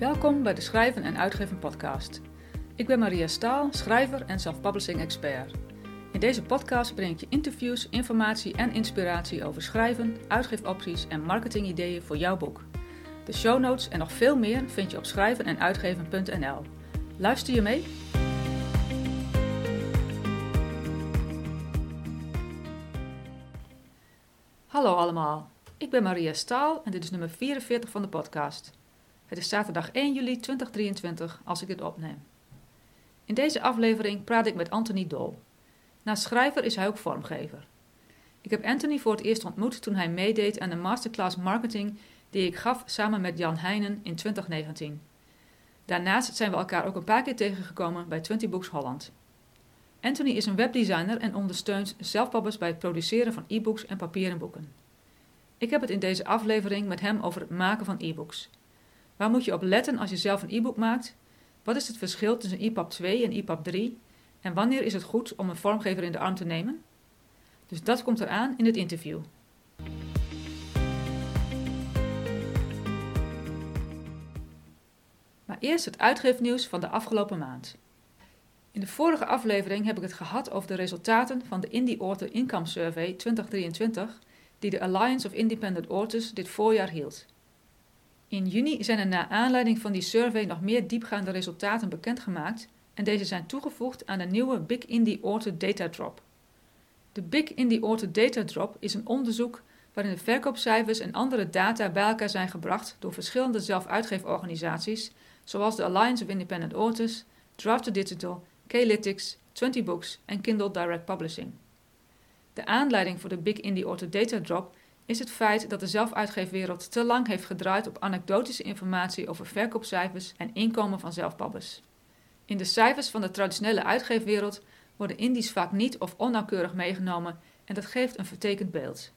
Welkom bij de Schrijven en Uitgeven podcast. Ik ben Maria Staal, schrijver en self-publishing expert. In deze podcast breng ik je interviews, informatie en inspiratie over schrijven, uitgeefopties en marketingideeën voor jouw boek. De show notes en nog veel meer vind je op schrijvenenuitgeven.nl. Luister je mee? Hallo allemaal, ik ben Maria Staal en dit is nummer 44 van de podcast. Het is zaterdag 1 juli 2023 als ik dit opneem. In deze aflevering praat ik met Anthony Dol. Naast schrijver is hij ook vormgever. Ik heb Anthony voor het eerst ontmoet toen hij meedeed aan de masterclass marketing die ik gaf samen met Jan Heijnen in 2019. Daarnaast zijn we elkaar ook een paar keer tegengekomen bij 20 Books Holland. Anthony is een webdesigner en ondersteunt zelfpabbers bij het produceren van e-books en papieren boeken. Ik heb het in deze aflevering met hem over het maken van e-books. Waar moet je op letten als je zelf een e-book maakt? Wat is het verschil tussen EPUB 2 en EPUB 3? En wanneer is het goed om een vormgever in de arm te nemen? Dus dat komt eraan in het interview. Maar eerst het uitgeefnieuws van de afgelopen maand. In de vorige aflevering heb ik het gehad over de resultaten van de Indie Author Income Survey 2023, die de Alliance of Independent Authors dit voorjaar hield. In juni zijn er naar aanleiding van die survey nog meer diepgaande resultaten bekendgemaakt en deze zijn toegevoegd aan de nieuwe Big Indie Author Data Drop. De Big Indie Author Data Drop is een onderzoek waarin de verkoopcijfers en andere data bij elkaar zijn gebracht door verschillende zelfuitgeeforganisaties zoals de Alliance of Independent Authors, Draft Digital, K-Lytics, 20 Books en Kindle Direct Publishing. De aanleiding voor de Big Indie Author Data Drop is het feit dat de zelfuitgeefwereld te lang heeft gedraaid op anekdotische informatie over verkoopcijfers en inkomen van zelfpabbers. In de cijfers van de traditionele uitgeefwereld worden indies vaak niet of onnauwkeurig meegenomen en dat geeft een vertekend beeld.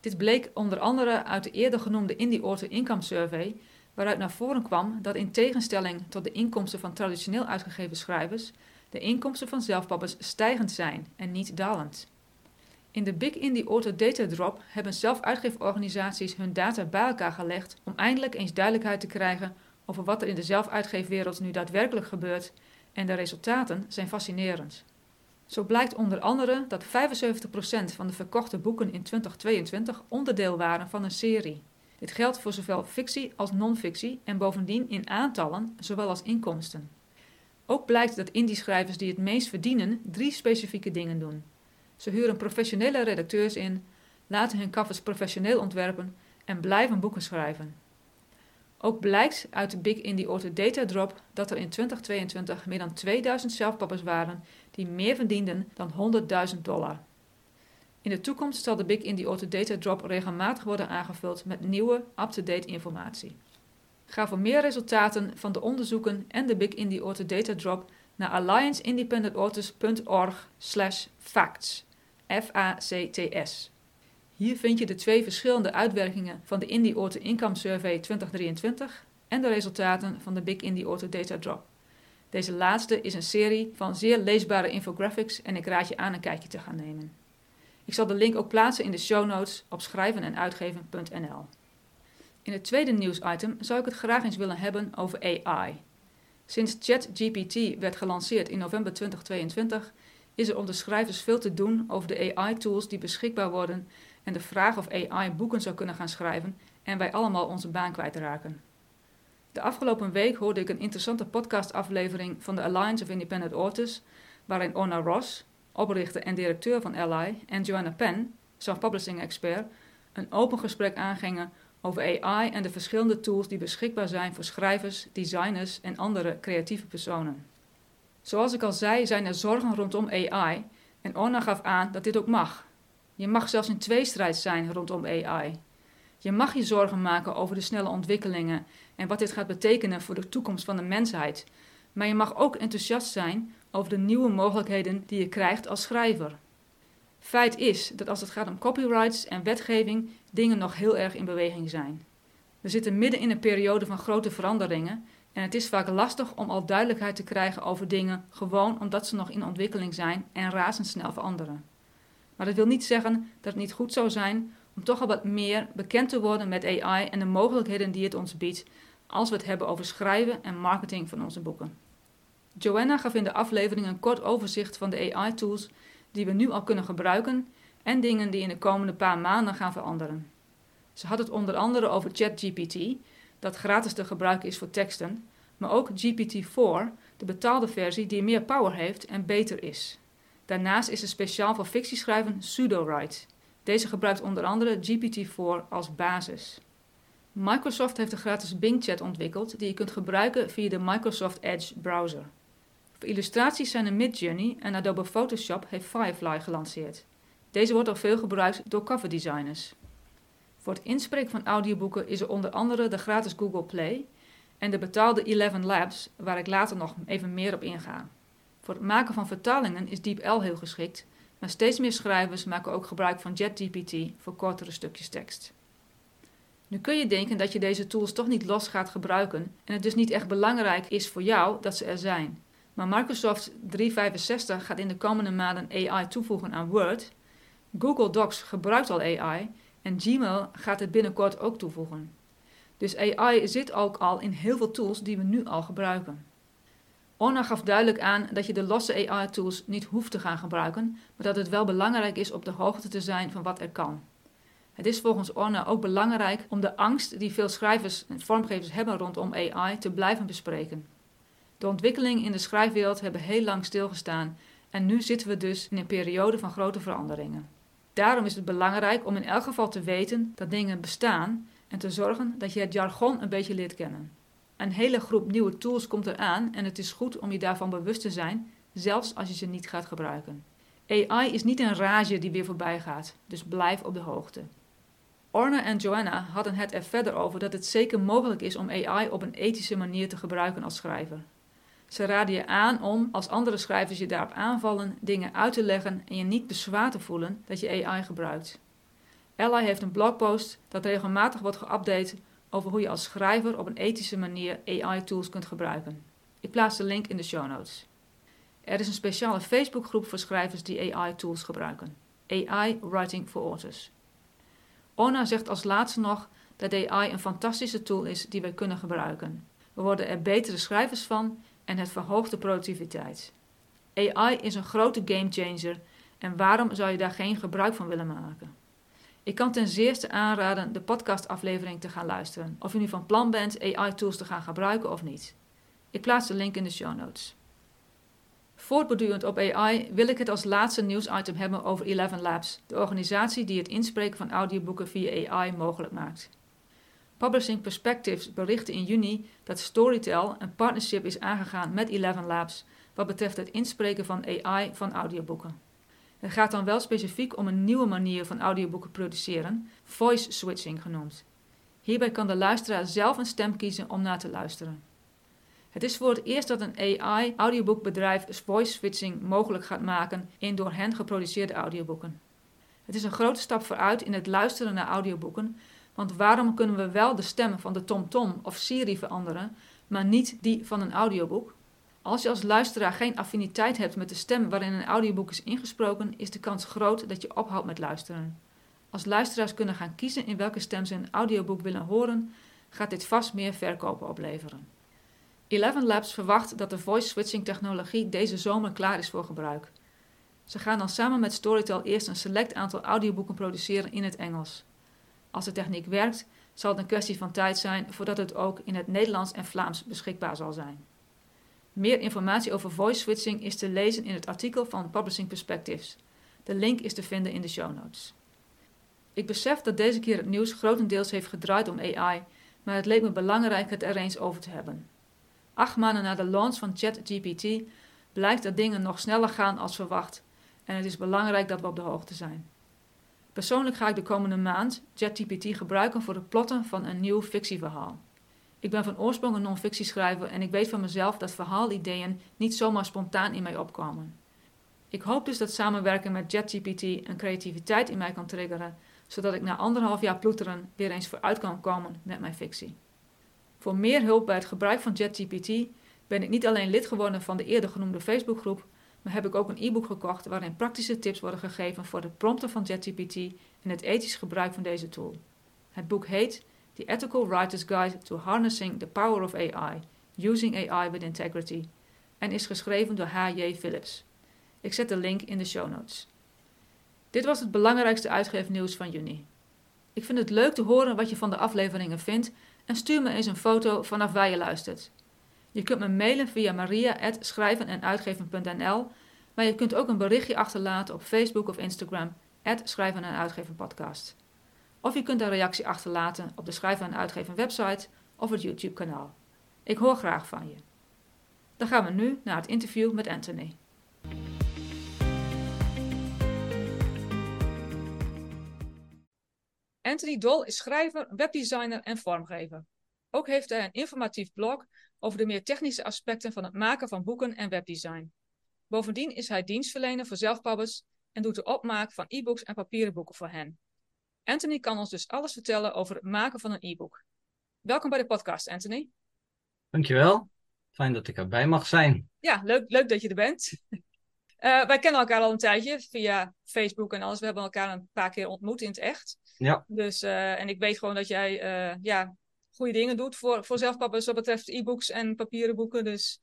Dit bleek onder andere uit de eerder genoemde Indie Author Income Survey, waaruit naar voren kwam dat in tegenstelling tot de inkomsten van traditioneel uitgegeven schrijvers, de inkomsten van zelfpabbers stijgend zijn en niet dalend. In de Big Indie Auto Data Drop hebben zelfuitgeeforganisaties hun data bij elkaar gelegd om eindelijk eens duidelijkheid te krijgen over wat er in de zelfuitgeefwereld nu daadwerkelijk gebeurt en de resultaten zijn fascinerend. Zo blijkt onder andere dat 75% van de verkochte boeken in 2022 onderdeel waren van een serie. Dit geldt voor zowel fictie als non-fictie en bovendien in aantallen zowel als inkomsten. Ook blijkt dat indie-schrijvers die het meest verdienen drie specifieke dingen doen. Ze huren professionele redacteurs in, laten hun covers professioneel ontwerpen en blijven boeken schrijven. Ook blijkt uit de Big Indie Author Data Drop dat er in 2022 meer dan 2000 zelfpappers waren die meer verdienden dan 100.000 dollar. In de toekomst zal de Big Indie Author Data Drop regelmatig worden aangevuld met nieuwe, up-to-date informatie. Ga voor meer resultaten van de onderzoeken en de Big Indie Author Data Drop naar allianceindependentauthors.org/facts. FACTS. Hier vind je de twee verschillende uitwerkingen van de Indie Author Income Survey 2023 en de resultaten van de Big Indie Author Data Drop. Deze laatste is een serie van zeer leesbare infographics en ik raad je aan een kijkje te gaan nemen. Ik zal de link ook plaatsen in de show notes op schrijvenenuitgeven.nl. In het tweede nieuwsitem zou ik het graag eens willen hebben over AI. Sinds ChatGPT werd gelanceerd in november 2022 is er onder schrijvers veel te doen over de AI-tools die beschikbaar worden en de vraag of AI boeken zou kunnen gaan schrijven en wij allemaal onze baan kwijtraken. De afgelopen week hoorde ik een interessante podcastaflevering van de Alliance of Independent Authors, waarin Orna Ross, oprichter en directeur van Ally, en Joanna Penn, self-publishing expert, een open gesprek aangingen over AI en de verschillende tools die beschikbaar zijn voor schrijvers, designers en andere creatieve personen. Zoals ik al zei, zijn er zorgen rondom AI en Orna gaf aan dat dit ook mag. Je mag zelfs in tweestrijd zijn rondom AI. Je mag je zorgen maken over de snelle ontwikkelingen en wat dit gaat betekenen voor de toekomst van de mensheid. Maar je mag ook enthousiast zijn over de nieuwe mogelijkheden die je krijgt als schrijver. Feit is dat als het gaat om copyrights en wetgeving, dingen nog heel erg in beweging zijn. We zitten midden in een periode van grote veranderingen en het is vaak lastig om al duidelijkheid te krijgen over dingen, gewoon omdat ze nog in ontwikkeling zijn en razendsnel veranderen. Maar dat wil niet zeggen dat het niet goed zou zijn om toch al wat meer bekend te worden met AI en de mogelijkheden die het ons biedt, als we het hebben over schrijven en marketing van onze boeken. Joanna gaf in de aflevering een kort overzicht van de AI-tools die we nu al kunnen gebruiken en dingen die in de komende paar maanden gaan veranderen. Ze had het onder andere over ChatGPT, dat gratis te gebruiken is voor teksten, maar ook GPT-4, de betaalde versie die meer power heeft en beter is. Daarnaast is er speciaal voor fictieschrijven PseudoWrite. Deze gebruikt onder andere GPT-4 als basis. Microsoft heeft een gratis Bing Chat ontwikkeld die je kunt gebruiken via de Microsoft Edge browser. Voor illustraties zijn er Midjourney en Adobe Photoshop heeft Firefly gelanceerd. Deze wordt al veel gebruikt door coverdesigners. Voor het inspreken van audioboeken is er onder andere de gratis Google Play en de betaalde Eleven Labs, waar ik later nog even meer op inga. Voor het maken van vertalingen is DeepL heel geschikt, maar steeds meer schrijvers maken ook gebruik van JetGPT voor kortere stukjes tekst. Nu kun je denken dat je deze tools toch niet los gaat gebruiken en het dus niet echt belangrijk is voor jou dat ze er zijn. Maar Microsoft 365 gaat in de komende maanden AI toevoegen aan Word. Google Docs gebruikt al AI en Gmail gaat het binnenkort ook toevoegen. Dus AI zit ook al in heel veel tools die we nu al gebruiken. Orna gaf duidelijk aan dat je de losse AI-tools niet hoeft te gaan gebruiken, maar dat het wel belangrijk is op de hoogte te zijn van wat er kan. Het is volgens Orna ook belangrijk om de angst die veel schrijvers en vormgevers hebben rondom AI te blijven bespreken. De ontwikkelingen in de schrijfwereld hebben heel lang stilgestaan en nu zitten we dus in een periode van grote veranderingen. Daarom is het belangrijk om in elk geval te weten dat dingen bestaan en te zorgen dat je het jargon een beetje leert kennen. Een hele groep nieuwe tools komt eraan en het is goed om je daarvan bewust te zijn, zelfs als je ze niet gaat gebruiken. AI is niet een rage die weer voorbij gaat, dus blijf op de hoogte. Orna en Joanna hadden het er verder over dat het zeker mogelijk is om AI op een ethische manier te gebruiken als schrijver. Ze raden je aan om, als andere schrijvers je daarop aanvallen, dingen uit te leggen en je niet bezwaar te voelen dat je AI gebruikt. Ella heeft een blogpost dat regelmatig wordt geüpdate over hoe je als schrijver op een ethische manier AI-tools kunt gebruiken. Ik plaats de link in de show notes. Er is een speciale Facebookgroep voor schrijvers die AI-tools gebruiken. AI Writing for Authors. Ona zegt als laatste nog dat AI een fantastische tool is die wij kunnen gebruiken. We worden er betere schrijvers van en het verhoogt de productiviteit. AI is een grote gamechanger en waarom zou je daar geen gebruik van willen maken? Ik kan ten zeerste aanraden de podcastaflevering te gaan luisteren, of je nu van plan bent AI-tools te gaan gebruiken of niet. Ik plaats de link in de show notes. Voortbordurend op AI wil ik het als laatste nieuwsitem hebben over Eleven Labs, de organisatie die het inspreken van audioboeken via AI mogelijk maakt. Publishing Perspectives berichtte in juni dat Storytel een partnership is aangegaan met Eleven Labs wat betreft het inspreken van AI van audioboeken. Het gaat dan wel specifiek om een nieuwe manier van audioboeken produceren, voice switching genoemd. Hierbij kan de luisteraar zelf een stem kiezen om naar te luisteren. Het is voor het eerst dat een AI-audioboekbedrijf voice switching mogelijk gaat maken in door hen geproduceerde audioboeken. Het is een grote stap vooruit in het luisteren naar audioboeken, want waarom kunnen we wel de stem van de TomTom of Siri veranderen, maar niet die van een audioboek? Als je als luisteraar geen affiniteit hebt met de stem waarin een audioboek is ingesproken, is de kans groot dat je ophoudt met luisteren. Als luisteraars kunnen gaan kiezen in welke stem ze een audioboek willen horen, gaat dit vast meer verkopen opleveren. Eleven Labs verwacht dat de voice switching technologie deze zomer klaar is voor gebruik. Ze gaan dan samen met Storytel eerst een select aantal audioboeken produceren in het Engels. Als de techniek werkt, zal het een kwestie van tijd zijn voordat het ook in het Nederlands en Vlaams beschikbaar zal zijn. Meer informatie over voice switching is te lezen in het artikel van Publishing Perspectives. De link is te vinden in de show notes. Ik besef dat deze keer het nieuws grotendeels heeft gedraaid om AI, maar het leek me belangrijk het er eens over te hebben. Acht maanden na de launch van ChatGPT blijkt dat dingen nog sneller gaan als verwacht en het is belangrijk dat we op de hoogte zijn. Persoonlijk ga ik de komende maand ChatGPT gebruiken voor het plotten van een nieuw fictieverhaal. Ik ben van oorsprong een non-fictieschrijver en ik weet van mezelf dat verhaalideeën niet zomaar spontaan in mij opkomen. Ik hoop dus dat samenwerken met ChatGPT een creativiteit in mij kan triggeren, zodat ik na anderhalf jaar ploeteren weer eens vooruit kan komen met mijn fictie. Voor meer hulp bij het gebruik van ChatGPT ben ik niet alleen lid geworden van de eerder genoemde Facebookgroep, maar heb ik ook een e-book gekocht waarin praktische tips worden gegeven voor het prompten van ChatGPT en het ethisch gebruik van deze tool. Het boek heet The Ethical Writer's Guide to Harnessing the Power of AI, Using AI with Integrity, en is geschreven door H.J. Phillips. Ik zet de link in de show notes. Dit was het belangrijkste uitgeefnieuws van juni. Ik vind het leuk te horen wat je van de afleveringen vindt en stuur me eens een foto vanaf waar je luistert. Je kunt me mailen via maria.schrijvenenuitgeven.nl, maar je kunt ook een berichtje achterlaten op Facebook of Instagram, Schrijven en Uitgeven Podcast. Of je kunt een reactie achterlaten op de Schrijven en Uitgeven website of het YouTube kanaal. Ik hoor graag van je. Dan gaan we nu naar het interview met Anthony. Anthony Dol is schrijver, webdesigner en vormgever. Ook heeft hij een informatief blog over de meer technische aspecten van het maken van boeken en webdesign. Bovendien is hij dienstverlener voor zelfpubbers en doet de opmaak van e-books en papieren boeken voor hen. Anthony kan ons dus alles vertellen over het maken van een e-book. Welkom bij de podcast, Anthony. Dankjewel. Fijn dat ik erbij mag zijn. Ja, leuk, leuk dat je er bent. Uh, wij kennen elkaar al een tijdje via Facebook en alles. We hebben elkaar een paar keer ontmoet in het echt. Ja. Dus, uh, en ik weet gewoon dat jij uh, ja, goede dingen doet voor, voor zelfpappers wat betreft e-books en papieren boeken. Dus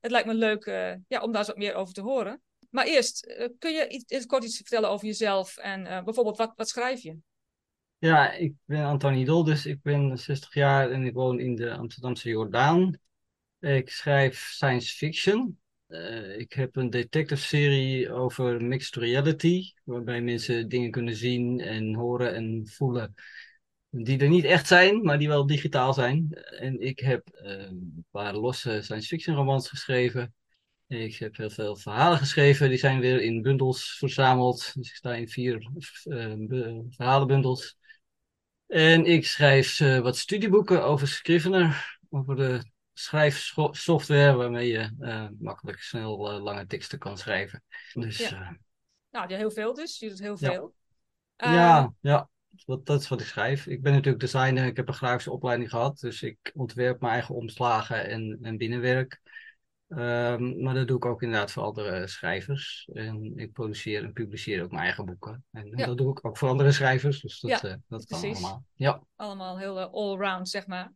het lijkt me leuk ja, om daar eens wat meer over te horen. Maar eerst, kun je iets, kort iets vertellen over jezelf en bijvoorbeeld wat, wat schrijf je? Ja, ik ben Antonie Doldus, ik ben 60 jaar en ik woon in de Amsterdamse Jordaan. Ik schrijf science fiction. Uh, ik heb een detective serie over mixed reality, waarbij mensen dingen kunnen zien en horen en voelen die er niet echt zijn, maar die wel digitaal zijn. En ik heb uh, een paar losse science fiction romans geschreven. Ik heb heel veel verhalen geschreven, die zijn weer in bundels verzameld. Dus ik sta in vier uh, verhalenbundels. En ik schrijf wat studieboeken over Scrivener, over de schrijfsoftware waarmee je uh, makkelijk snel uh, lange teksten kan schrijven. Dus, ja. Nou, heel veel dus. Je doet heel veel. Ja, ja, ja. Dat, is wat ik schrijf. Ik ben natuurlijk designer. Ik heb een grafische opleiding gehad. Dus ik ontwerp mijn eigen omslagen en, en binnenwerk. Um, maar dat doe ik ook inderdaad voor andere schrijvers. En ik produceer en publiceer ook mijn eigen boeken. En, ja. dat doe ik ook voor andere schrijvers. Dus dat, ja, dat kan precies. allemaal. Ja. Allemaal heel all-round, zeg maar.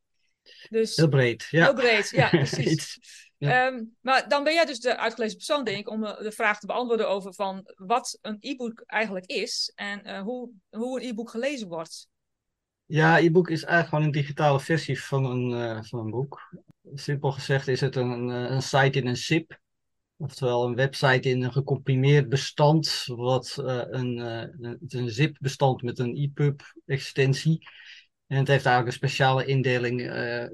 Dus, heel breed, ja. Heel breed, ja, precies. Ja. Um, maar dan ben jij dus de uitgelezen persoon, denk ik, om de vraag te beantwoorden over van wat een e-book eigenlijk is en uh, hoe, hoe een e-book gelezen wordt. Ja, e-book is eigenlijk gewoon een digitale versie van een, uh, van een boek. Simpel gezegd is het een, een site in een zip. Oftewel een website in een gecomprimeerd bestand, wat uh, een, een, een zip-bestand met een EPUB-extensie. En het heeft eigenlijk een speciale indeling, uh,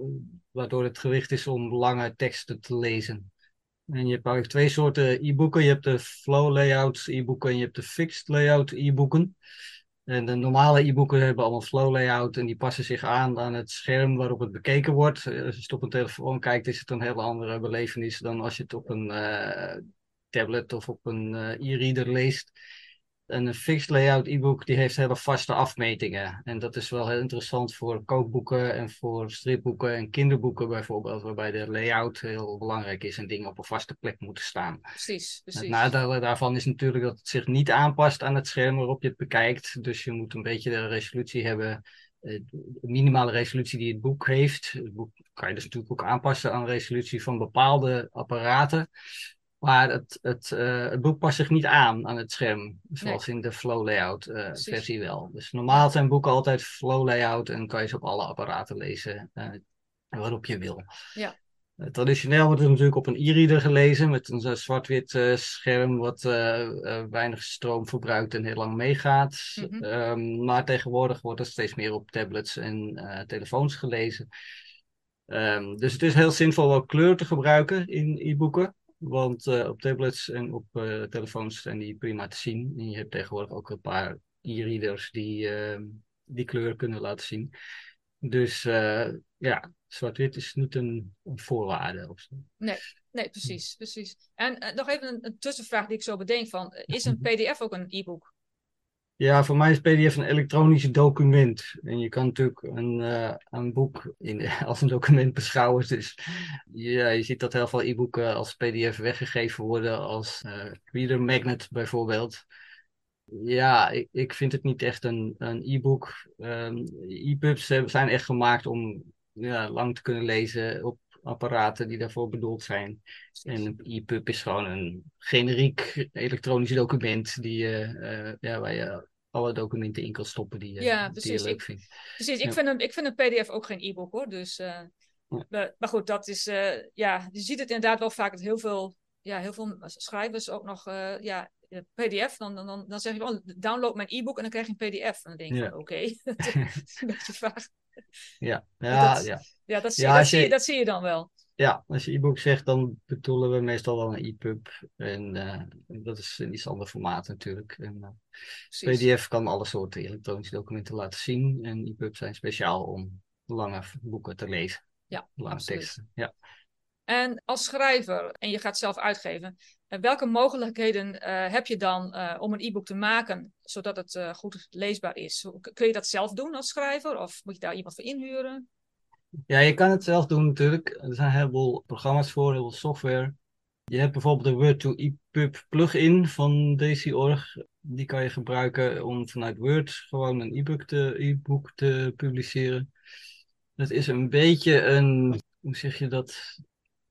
waardoor het gericht is om lange teksten te lezen. En je hebt eigenlijk twee soorten e-boeken. Je hebt de flow layout e-boeken en je hebt de fixed layout e-boeken. En de normale e-boeken hebben allemaal flow layout en die passen zich aan aan het scherm waarop het bekeken wordt. Eh, als je het op een telefoon kijkt, is het een hele andere belevenis dan als je het op een uh, tablet of op een e-reader leest een fixed layout e-book die heeft hele vaste afmetingen. En dat is wel heel interessant voor kookboeken en voor stripboeken en kinderboeken bijvoorbeeld, waarbij de layout heel belangrijk is en dingen op een vaste plek moeten staan. Precies, precies. Het nadeel daarvan is natuurlijk dat het zich niet aanpast aan het scherm waarop je het bekijkt. Dus je moet een beetje de resolutie hebben, eh, de minimale resolutie die het boek heeft. Het boek kan je dus natuurlijk ook aanpassen aan de resolutie van bepaalde apparaten. Maar het, het, uh, het boek past zich niet aan aan het scherm, zoals in de flow layout uh, versie wel. Dus normaal zijn boeken altijd flow layout en kan je ze op alle apparaten lezen uh, waarop je wil. Ja. traditioneel wordt het natuurlijk op een e-reader gelezen met een zwart-wit scherm wat weinig stroom verbruikt en heel lang meegaat. Mm -hmm. um, maar tegenwoordig wordt het steeds meer op tablets en telefoons gelezen. Um, dus het is heel zinvol om kleur te gebruiken in e-boeken. Want uh, op tablets en op uh, telefoons zijn die prima te zien. En je hebt tegenwoordig ook een paar e-readers die uh, die kleur kunnen laten zien. Dus eh, ja, zwart-wit is niet een, een voorwaarde. Of zo. Nee, nee, precies. precies. En nog even een, een, tussenvraag die ik zo bedenk van, is een pdf ook een e-book? Ja, voor mij is PDF een elektronisch document. En je kan natuurlijk een, uh, een boek in, als een document beschouwen. Dus ja, je ziet dat heel veel e-boeken als PDF weggegeven worden, als uh, reader magnet bijvoorbeeld. Ja, ik, ik vind het niet echt een, een e-book. E-pubs zijn echt gemaakt om ja, lang te kunnen lezen op apparaten die daarvoor bedoeld zijn. En een e-pub is gewoon een generiek elektronisch document die, uh, ja, waar je alle documenten in kan stoppen die, je, ja, die je leuk ik, vindt. Precies, ik, vind een, ik vind een PDF ook geen e-book hoor. Dus, uh, maar, maar, goed, dat is, ja, je ziet het inderdaad wel vaak dat heel veel, ja, heel veel schrijvers ook nog ja, PDF, dan, dan, dan zeg je wel, download mijn e-book en dan krijg je een PDF. En dan denk je, oké, okay. dat is een beetje vaag. Ja, ja, dat, ja. ja, dat, zie, ja, dat, zie je, dat zie je dan wel. Ja, als je e-book zegt, dan bedoelen we meestal wel een e-pub. En uh, dat is in iets ander formaat natuurlijk. En, uh, PDF kan alle soorten elektronische documenten laten zien. En e-pubs zijn speciaal om lange boeken te lezen. Ja, lange absoluut. teksten. Ja. En als schrijver, en je gaat zelf uitgeven, eh, welke mogelijkheden uh, heb je dan uh, om een e-book te maken, zodat het goed leesbaar is? Kun je dat zelf doen als schrijver, of moet je daar iemand voor inhuren? Ja, je kan het zelf doen natuurlijk. Er zijn een heleboel programma's voor, heel veel software. Je hebt bijvoorbeeld de Word to EPUB plugin van DC.org. Die kan je gebruiken om vanuit Word gewoon een e-book te, e-book te publiceren. Dat is een beetje een, hoe zeg je dat?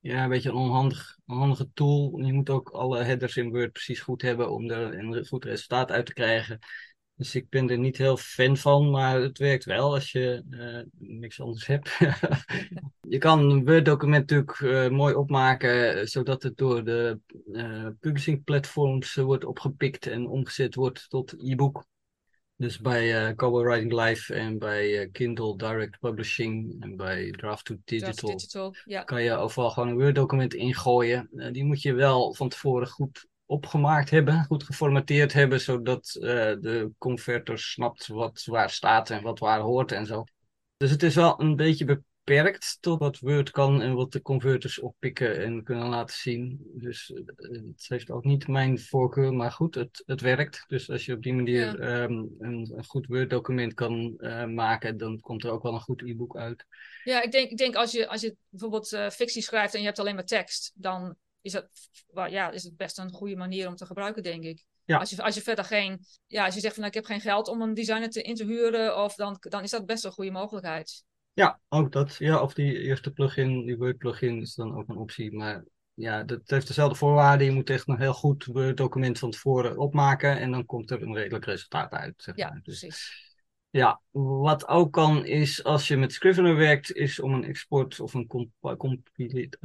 Ja, een beetje een onhandig, onhandige tool. Je moet ook alle headers in Word precies goed hebben om er een goed resultaat uit te krijgen. Dus ik ben er niet heel fan van, maar het werkt wel als je uh, niks anders hebt. je kan een Word-document natuurlijk uh, mooi opmaken, zodat het door de publishing platforms wordt opgepikt en omgezet wordt tot e-book. Dus bij uh, Cowboy Writing Live en bij uh, Kindle Direct Publishing en bij Draft to Digital, Digital ja. kan je overal gewoon een Word-document ingooien. Uh, die moet je wel van tevoren goed opgemaakt hebben, goed geformateerd hebben, zodat de converter snapt wat waar staat en wat waar hoort en zo. Dus het is wel een beetje beperkt tot wat Word kan en wat de converters oppikken en kunnen laten zien. Dus uh, het heeft ook niet mijn voorkeur, maar goed, het, het werkt. Dus als je op die manier ehm, een, een, goed Word-document kan uh, maken, dan komt er ook wel een goed e-book uit. Ja, ik denk, ik denk als, je, als je bijvoorbeeld uh, fictie schrijft en je hebt alleen maar tekst, dan is well, ja, is het best een goede manier om te gebruiken, denk ik. Ja. Als, je, als je verder geen, ja, als je zegt van nou, ik heb geen geld om een designer te, in te huren, of dan, dan is dat best een goede mogelijkheid. Ja, ook dat. Ja, of die eerste plugin, die Word plugin, is dan ook een optie. Maar ja, dat heeft dezelfde voorwaarden. Je moet echt een heel goed Word document van tevoren opmaken en dan komt er een redelijk resultaat uit. Zeg maar. Ja, dus, precies. Ja, wat ook kan is als je met Scrivener werkt, is om een export of een comp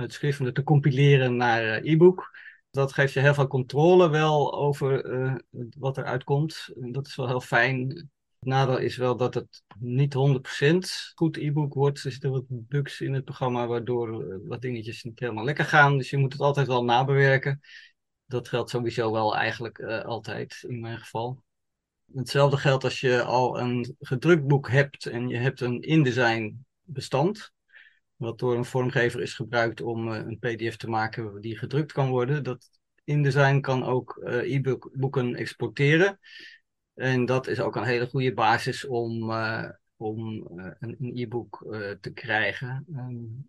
Scrivener te compileren naar uh, e-book. Dat geeft je heel veel controle wel over uh, wat er uitkomt. Dat is wel heel fijn. Het nadeel is wel dat het niet 100% goed e-book wordt. Er zitten wat bugs in het programma waardoor eh, wat dingetjes niet helemaal lekker gaan. Dus je moet het altijd wel nabewerken. Dat geldt sowieso wel eigenlijk uh, altijd in mijn geval. Hetzelfde geldt als je al een gedrukt boek hebt en je hebt een InDesign bestand. Wat door een vormgever is gebruikt om uh, een PDF te maken die gedrukt kan worden. Dat InDesign kan ook e-boeken exporteren. En dat is ook een hele goede basis om, uh, om uh, een e-book uh, te krijgen. Um,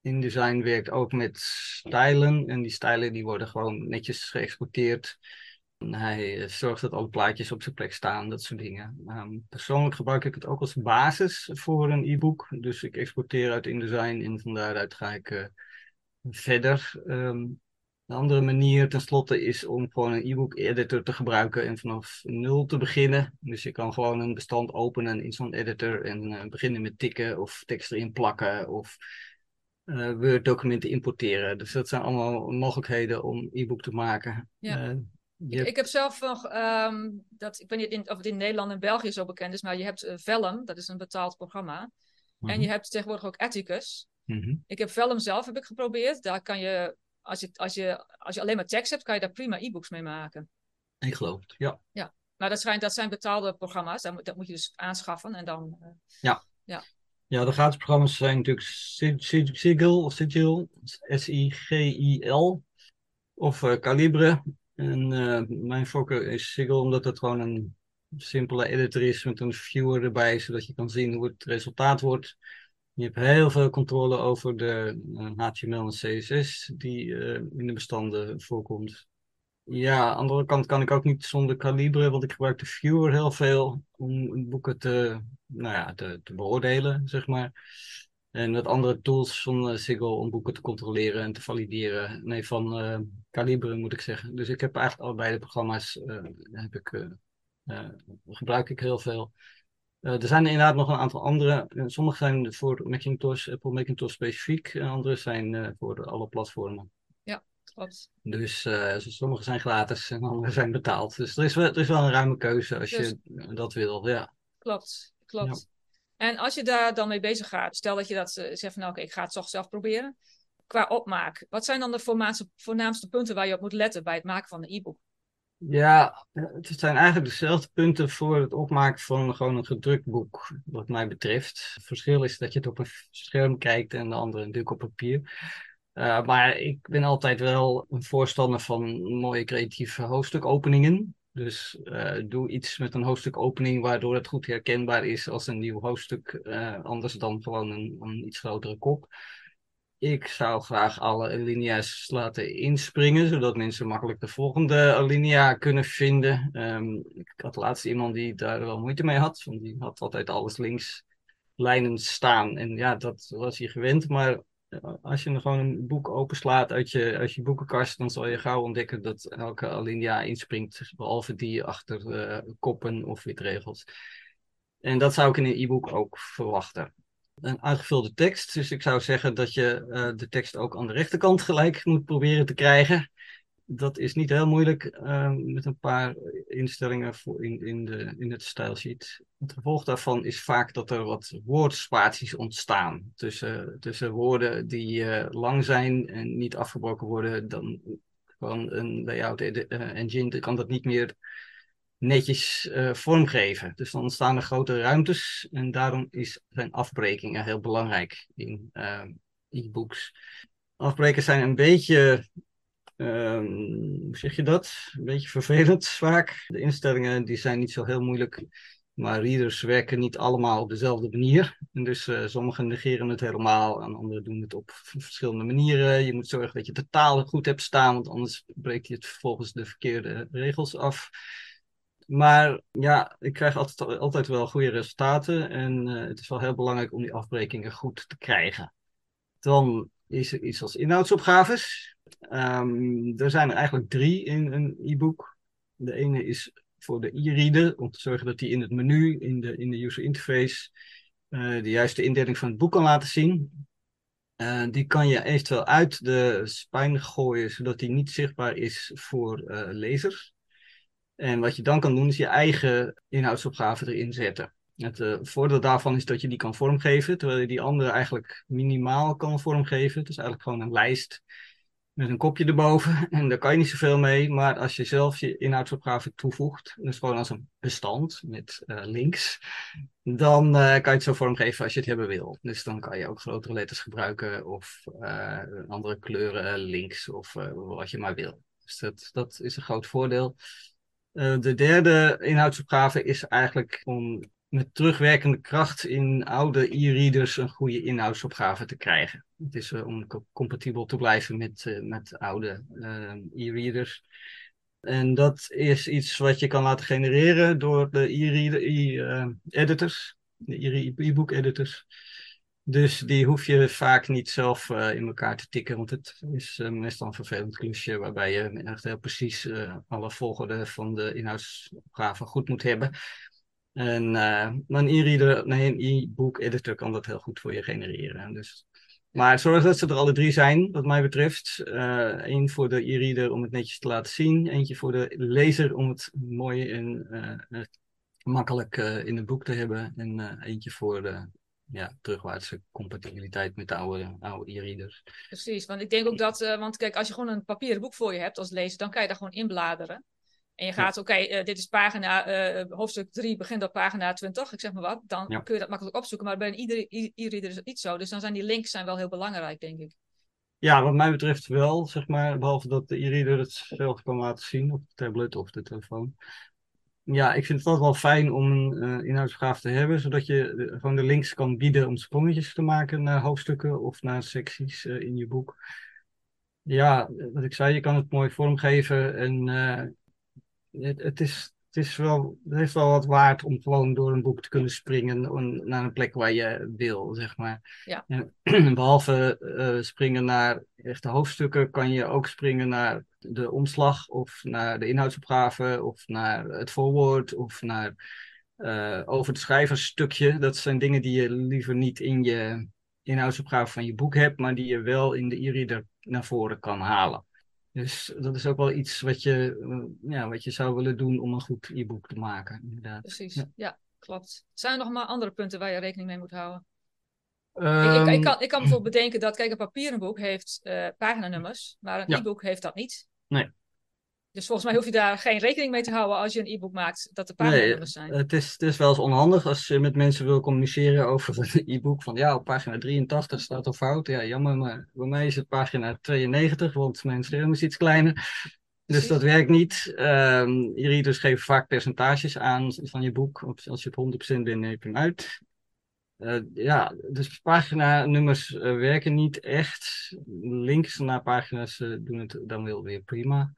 InDesign werkt ook met stijlen. En die stijlen die worden gewoon netjes geëxporteerd. En hij zorgt dat alle plaatjes op zijn plek staan, dat soort dingen. Um, persoonlijk gebruik ik het ook als basis voor een e-book. Dus ik exporteer uit InDesign en van daaruit ga ik verder. Um, een andere manier tenslotte is om gewoon een e-book editor te gebruiken en vanaf nul te beginnen. Dus je kan gewoon een bestand openen in zo'n editor en uh, beginnen met tikken of tekst erin plakken of uh, Word documenten importeren. Dus dat zijn allemaal mogelijkheden om e-book te maken. Ja. Uh, ik, ik, heb zelf nog, um, dat, ik weet niet in, of het in Nederland en België zo bekend is, maar je hebt Vellum, dat is een betaald programma. En je mhm. hebt tegenwoordig ook Atticus. -hmm. Ik heb Vellum zelf heb ik geprobeerd. Daar kan je als je, als, je, als je alleen maar tekst hebt, kan je daar prima e-books mee maken. Ik geloof het, ja. Ja, maar dat, schijnt, dat zijn betaalde programma's. Dat moet, dat moet je dus aanschaffen en dan... Uh, ja. ja. Ja, de gratis programma's zijn natuurlijk Sigil, of Sigil, S-I-G-I-L, of uh, Calibre. En uh, mijn voorkeur is Sigil, omdat het gewoon een simpele editor is met een viewer erbij, zodat je kan zien hoe het resultaat wordt. Je hebt heel veel controle over de HTML en CSS die uh, in de bestanden voorkomt. Ja, aan de andere kant kan ik ook niet zonder Calibre, want ik gebruik de viewer heel veel om boeken te, nou ja, te, te beoordelen, zeg maar. En met andere tools van uh, om boeken te controleren en te valideren. Nee, van uh, Calibre moet ik zeggen. Dus ik heb eigenlijk allebei de programma's heb ik, gebruik ik heel veel. Er zijn inderdaad nog een aantal andere. sommige zijn voor Macintosh, Apple Macintosh specifiek. En andere zijn voor alle platformen. Ja, klopt. Dus sommige zijn gratis en andere zijn betaald. Dus er is wel, er is wel een ruime keuze als dus... je dat wil. Ja. Klopt, klopt. Ja. En als je daar dan mee bezig gaat, stel dat je dat zegt van nou, oké, ik ga het toch zelf proberen. Qua opmaak, wat zijn dan de voornaamste punten waar je op moet letten bij het maken van een e-book? Ja, het zijn eigenlijk dezelfde punten voor het opmaken van gewoon een gedrukt boek, wat mij betreft. Het verschil is dat je het op een scherm kijkt en de andere natuurlijk op papier. Uh, maar ik ben altijd wel een voorstander van mooie creatieve hoofdstukopeningen. Dus uh, doe iets met een hoofdstukopening waardoor het goed herkenbaar is als een nieuw hoofdstuk, uh, anders dan gewoon een, een, iets grotere kop. Ik zou graag alle alinea's laten inspringen, zodat mensen makkelijk de volgende alinea kunnen vinden. Um, ik had laatst iemand die daar wel moeite mee had, want die had altijd alles links lijnen staan. En ja, dat was hij gewend, maar als je gewoon een boek openslaat uit je, je boekenkast, dan zal je gauw ontdekken dat elke alinea inspringt, behalve die achter uh, koppen of witregels. En dat zou ik in een e-book ook verwachten. Een uitgevulde tekst, dus ik zou zeggen dat je uh, de tekst ook aan de rechterkant gelijk moet proberen te krijgen dat is niet heel moeilijk uh, met een paar instellingen voor in, in, de, in het stijlsheet. Het gevolg daarvan is vaak dat er wat woordspaties ontstaan tussen, tussen woorden die uh, lang zijn en niet afgebroken worden. Dan kan een layout uh, engine kan dat niet meer netjes vormgeven. Dus dan ontstaan er grote ruimtes en daarom is, zijn afbrekingen heel belangrijk in e-books. Afbrekers zijn een beetje Um, hoe zeg je dat? Een beetje vervelend vaak. De instellingen die zijn niet zo heel moeilijk, maar readers werken niet allemaal op dezelfde manier. En dus uh, sommigen negeren het helemaal en anderen doen het op verschillende manieren. Je moet zorgen dat je de taal goed hebt staan, want anders breek je het volgens de verkeerde regels af. Maar ja, ik krijg altijd, altijd wel goede resultaten en uh, het is wel heel belangrijk om die afbrekingen goed te krijgen. Dan is er iets als inhoudsopgaves. Um, er zijn er eigenlijk drie in een e-book. De ene is voor de e-reader, om te zorgen dat hij in het menu, in de, in de user interface, uh, de juiste indeling van het boek kan laten zien. Uh, die kan je eventueel uit de spine gooien, zodat die niet zichtbaar is voor lezers. En wat je dan kan doen, is je eigen inhoudsopgave erin zetten. Het uh, voordeel daarvan is dat je die kan vormgeven, terwijl je die andere eigenlijk minimaal kan vormgeven. Het is eigenlijk gewoon een lijst met een kopje erboven. En daar kan je niet zoveel mee. Maar als je zelf je inhoudsopgave toevoegt, dus gewoon als een bestand met uh, links, dan uh, kan je het zo vormgeven als je het hebben wil. Dus dan kan je ook grotere letters gebruiken of andere kleuren links of wat je maar wil. Dus dat, dat is een groot voordeel. De derde inhoudsopgave is eigenlijk om met terugwerkende kracht in oude e-readers een goede inhoudsopgave te krijgen. Het is uh, om compatibel te blijven met, uh, met oude e-readers. En dat is iets wat je kan laten genereren door de e-editors, de e-book editors. Dus die hoef je vaak niet zelf in elkaar te tikken, want het is meestal een vervelend klusje waarbij je echt heel precies alle volgorde van de inhoudsopgave goed moet hebben. En een e-reader, nee, een e-book editor kan dat heel goed voor je genereren. Dus, maar zorg dat ze er alle drie zijn, wat mij betreft. Eén voor de e-reader om het netjes te laten zien. Eentje voor de lezer om het mooi en makkelijk in het boek te hebben. En eentje voor de ja, terugwaartse compatibiliteit met de oude, oude e-readers. Precies, want ik denk ook dat, want kijk, als je gewoon een papieren boek voor je hebt als lezer, dan kan je daar gewoon inbladeren. En je gaat, oké, okay, uh, dit is pagina, uh, hoofdstuk 3 begint op pagina 20, ik zeg maar wat. Dan ja. kun je dat makkelijk opzoeken. Maar bij iedere e-reader is het niet zo. Dus dan zijn die links zijn wel heel belangrijk, denk ik. Ja, wat mij betreft wel, zeg maar. Behalve dat de e-reader het zelf kan laten zien op de tablet of de telefoon. Ja, ik vind het altijd wel fijn om een uh, inhoudsgraaf te hebben, zodat je de, gewoon de links kan bieden om sprongetjes te maken naar hoofdstukken of naar secties in je boek. Ja, wat ik zei, je kan het mooi vormgeven en uh, het, het, is, het, is wel, het heeft wel wat waard om gewoon door een boek te kunnen springen naar een plek waar je wil, zeg maar. Ja. En, behalve springen naar echte hoofdstukken, kan je ook springen naar de omslag of naar de inhoudsopgave of naar het voorwoord of naar uh, over het schrijversstukje. Dat zijn dingen die je liever niet in je inhoudsopgave van je boek hebt, maar die je wel in de e-reader naar voren kan halen. Dus dat is ook wel iets wat je, uh, ja, wat je zou willen doen om een goed e-book te maken. Inderdaad. Precies, ja. ja. klopt. Zijn er nog maar andere punten waar je rekening mee moet houden? Um, ik, ik, ik, kan, ik kan bijvoorbeeld bedenken dat, kijk, een papieren boek heeft uh, paginanummers, maar een ja. e-book heeft dat niet. Nee. Dus volgens mij hoef je daar geen rekening mee te houden als je een e-book maakt, dat de paginanummers nee, zijn. Het is, het is wel eens onhandig als je met mensen wil communiceren over een e-book. Van ja, op pagina 83 staat er fout. Ja, jammer, maar bij mij is het pagina 92, want mijn scherm is iets kleiner. Dus dat werkt niet. Um, e-readers geven vaak percentages aan van je boek. Als je op 100% bent, neem je hem uit. Uh, ja, dus paginanummers uh, werken niet echt. Links naar pagina's uh, doen het dan wel weer prima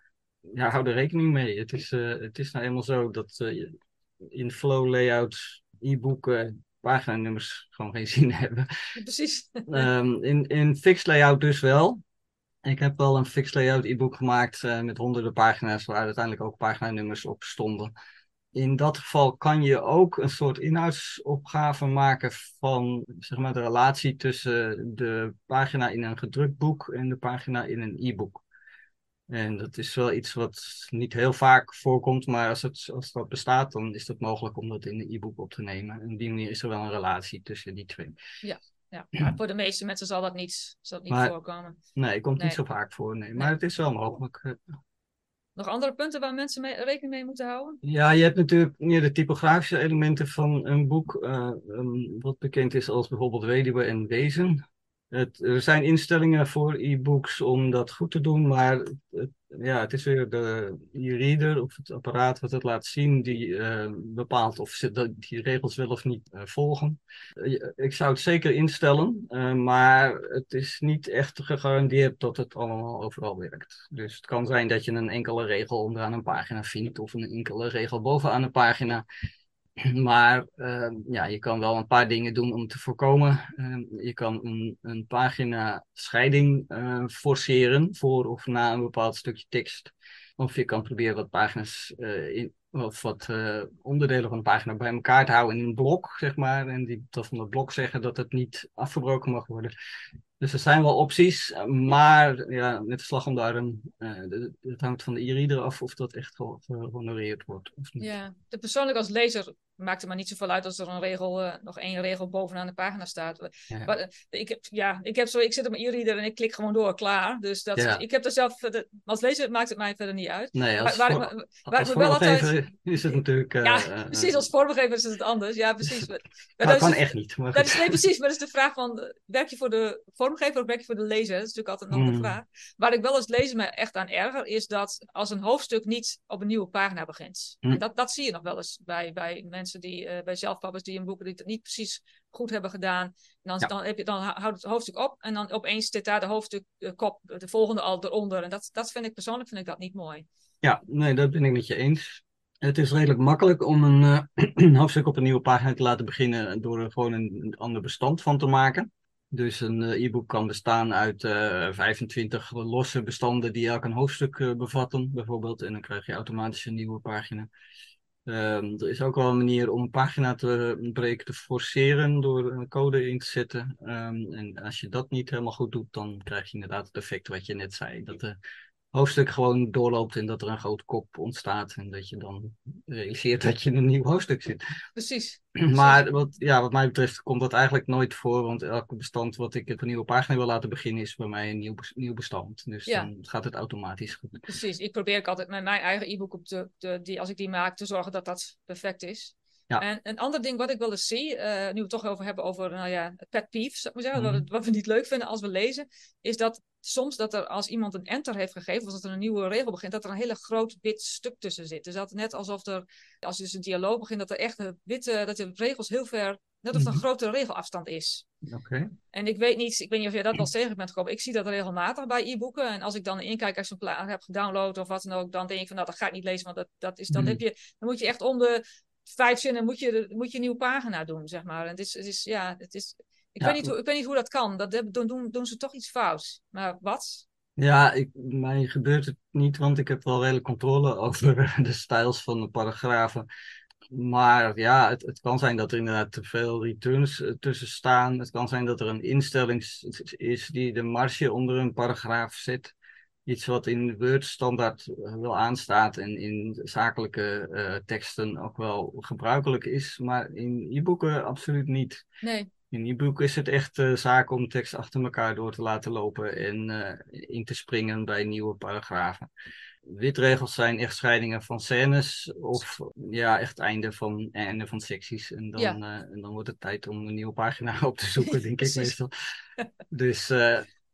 ja, hou er rekening mee. Het is, het is nou eenmaal zo dat in flow layout e-boeken paginanummers gewoon geen zin hebben. Precies. um, in, in fixed layout dus wel. Ik heb wel een fixed layout e-book gemaakt met honderden pagina's waar uiteindelijk ook paginanummers op stonden. In dat geval kan je ook een soort inhoudsopgave maken van zeg maar, de relatie tussen de pagina in een gedrukt boek en de pagina in een e-book. En dat is wel iets wat niet heel vaak voorkomt, maar als, het, als dat bestaat, dan is het mogelijk om dat in een e-book op te nemen. En op die manier is er wel een relatie tussen die twee. Ja, ja. maar voor de meeste mensen zal dat niet, zal dat niet maar, voorkomen. Nee, het komt nee. niet zo vaak voor, nee. Maar nee. het is wel mogelijk. Nog andere punten waar mensen rekening mee moeten houden? Ja, je hebt natuurlijk meer de typografische elementen van een boek, uh, um, wat bekend is als bijvoorbeeld Weduwe en Wezen. Er zijn instellingen voor e-books om dat goed te doen, maar het, ja, het is weer de e-reader of het apparaat wat het laat zien die uh, bepaalt of ze die regels wel of niet uh, volgen. Uh, ik zou het zeker instellen, maar het is niet echt gegarandeerd dat het allemaal overal werkt. Dus het kan zijn dat je een enkele regel onderaan een pagina vindt of een enkele regel bovenaan een pagina. Maar uh, ja, je kan wel een paar dingen doen om te voorkomen. Uh, je kan een, een pagina scheiding uh, forceren voor of na een bepaald stukje tekst. Of je kan proberen wat pagina's in, of wat onderdelen van een pagina bij elkaar te houden in een blok, zeg maar. En die dat van het blok zeggen dat het niet afgebroken mag worden. Dus er zijn wel opties, maar ja, met de slag om de arm, het hangt van de e-reader af of dat echt gehonoreerd wordt. Of niet. Ja, de persoonlijk als lezer maakt het maar niet zoveel uit als er een regel, uh, nog één regel bovenaan de pagina staat. Ja. Maar, uh, ik, heb, ja, ik, heb zo, ik zit op mijn e-reader en ik klik gewoon door, klaar. Dus dat, Ja. ik heb er zelf, verder- als lezer maakt het mij verder niet uit. Nee, als, Waar- waar- waar- als ik me wel altijd- is het natuurlijk... eh, ja, eh, precies, als vormgever is het anders. Ja, precies. Maar, maar dat dat is- kan echt niet. Maar Dat is, nee, precies, maar dat is de vraag van, eh, werk je voor de vormgever of werk je voor de lezer? Dat is natuurlijk altijd nog de Mm. vraag. Waar ik wel als lezer me echt aan erger, is dat als een hoofdstuk niet op een nieuwe pagina begint. Mm. En dat, dat zie je nog wel eens bij, bij mensen die, eh, bij zelfpappers die een boek die het niet precies goed hebben gedaan. En dan, Ja. dan, heb je, dan houdt het hoofdstuk op en dan opeens zit daar de hoofdstuk, de kop, de volgende al eronder. En dat, dat vind ik persoonlijk vind ik dat niet mooi. Ja, nee, dat ben ik met je eens. Het is redelijk makkelijk om een eh, hoofdstuk op een nieuwe pagina te laten beginnen door er gewoon een, ander bestand van te maken. Dus een eh, e-book kan bestaan uit eh 25 losse bestanden die elk een hoofdstuk eh, bevatten, bijvoorbeeld. En dan krijg je automatisch een nieuwe pagina. Ehm, er is ook wel een manier om een pagina te breken te forceren door een code in te zetten. Ehm, en als je dat niet helemaal goed doet, dan krijg je inderdaad het effect wat je net zei. Dat de hoofdstuk gewoon doorloopt en dat er een grote kop ontstaat. En dat je dan realiseert dat je in een nieuw hoofdstuk zit. Precies. Maar wat, ja, wat mij betreft komt dat eigenlijk nooit voor. Want elke bestand wat ik op een nieuwe pagina wil laten beginnen is bij mij een nieuw, nieuw bestand. Dus Ja. dan gaat het automatisch goed. Precies. Ik probeer ook altijd met mijn eigen e-book op de, de, die, als ik die maak, te zorgen dat dat perfect is. Ja. En een ander ding wat ik wel eens zie, eh, nu we het toch over hebben over, nou ja, pet peeves, zou ik maar zeggen, wat, Mhm. we, wat we niet leuk vinden als we lezen, is dat soms dat er als iemand een enter heeft gegeven, of als er een nieuwe regel begint, dat er een hele groot wit stuk tussen zit. Dus dat net alsof er, als je dus een dialoog begint, dat er echt een witte, dat de regels heel ver net of het een Mhm. grotere regelafstand is. Oké. En ik weet niet, ik weet niet of jij dat wel tegen bent gekomen. Ik zie dat regelmatig bij e-boeken. En als ik dan een inkijkexemplaar heb gedownload of wat dan ook, dan denk ik van nou, dat ga ik niet lezen, want dat, dat is, dan, Mhm. heb je, dan moet je echt om de vijf zinnen moet je, moet je een nieuwe pagina doen, zeg maar. En het is, het is ja, het is, ik, Ja. weet niet hoe, ik weet niet hoe dat kan. Dat doen, doen, doen ze toch iets fouts. Maar wat? Ja, ik, mij gebeurt het niet, want ik heb wel redelijk controle over de stijls van de paragrafen. Maar ja, het, het kan zijn dat er inderdaad te veel returns eh, tussen staan. Het kan zijn dat er een instelling is die de marge onder een paragraaf zet. Iets wat in Word standaard eh, wel aanstaat en in zakelijke eh, teksten ook wel gebruikelijk is, maar in e-boeken absoluut niet. Nee, In e-book is het echt eh, zaak om tekst achter elkaar door te laten lopen en in te springen bij nieuwe paragrafen. Witregels zijn echt scheidingen van scènes of ja, echt einde van, einde van secties. En dan, Ja. en dan wordt het tijd om een nieuwe pagina op te zoeken, denk ik meestal. Dus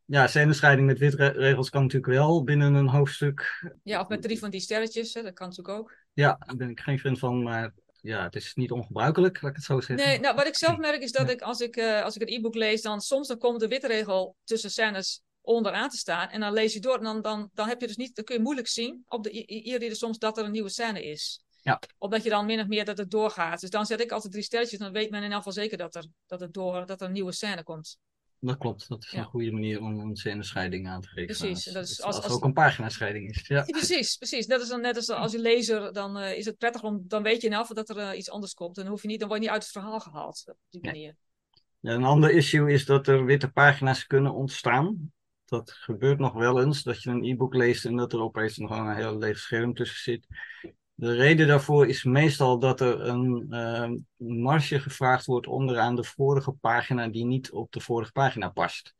ja, scènescheiding met witregels kan natuurlijk wel binnen een hoofdstuk. ja, of met drie van die sterretjes, hè, dat kan natuurlijk ook. Ja, daar ben ik geen fan van, maar ja, het is niet ongebruikelijk, laat ik het zo zeggen. Nee, nou, wat ik zelf merk is dat Ja. ik als ik, eh, als ik een e-book lees, dan soms dan komt de witregel tussen scènes onderaan te staan. En dan lees je door en dan, dan, dan heb je dus niet, dan kun je moeilijk zien op de e-reader soms dat er een nieuwe scène is. Ja. Omdat je dan min of meer dat het doorgaat. Dus dan zet ik altijd drie sterretjes, dan weet men in elk geval zeker dat er, dat het door, dat er een nieuwe scène komt. Dat klopt, dat is Ja. een goede manier om een scènescheiding aan te geven. Precies, Als, en dat is als, als- ook een paginascheiding is. Ja. Precies, precies. Dat is dan net als als je lezer, dan eh, is het prettig om, dan weet je in elk geval dat er eh, iets anders komt. En dan hoef je niet, dan word je niet uit het verhaal gehaald op die Nee. manier. Ja, Een ander issue is dat er witte pagina's kunnen ontstaan. Dat gebeurt nog wel eens, dat je een e-book leest en dat er opeens nog een heel leeg scherm tussen zit. De reden daarvoor is meestal dat er een eh, marge gevraagd wordt onderaan de vorige pagina die niet op de vorige pagina past.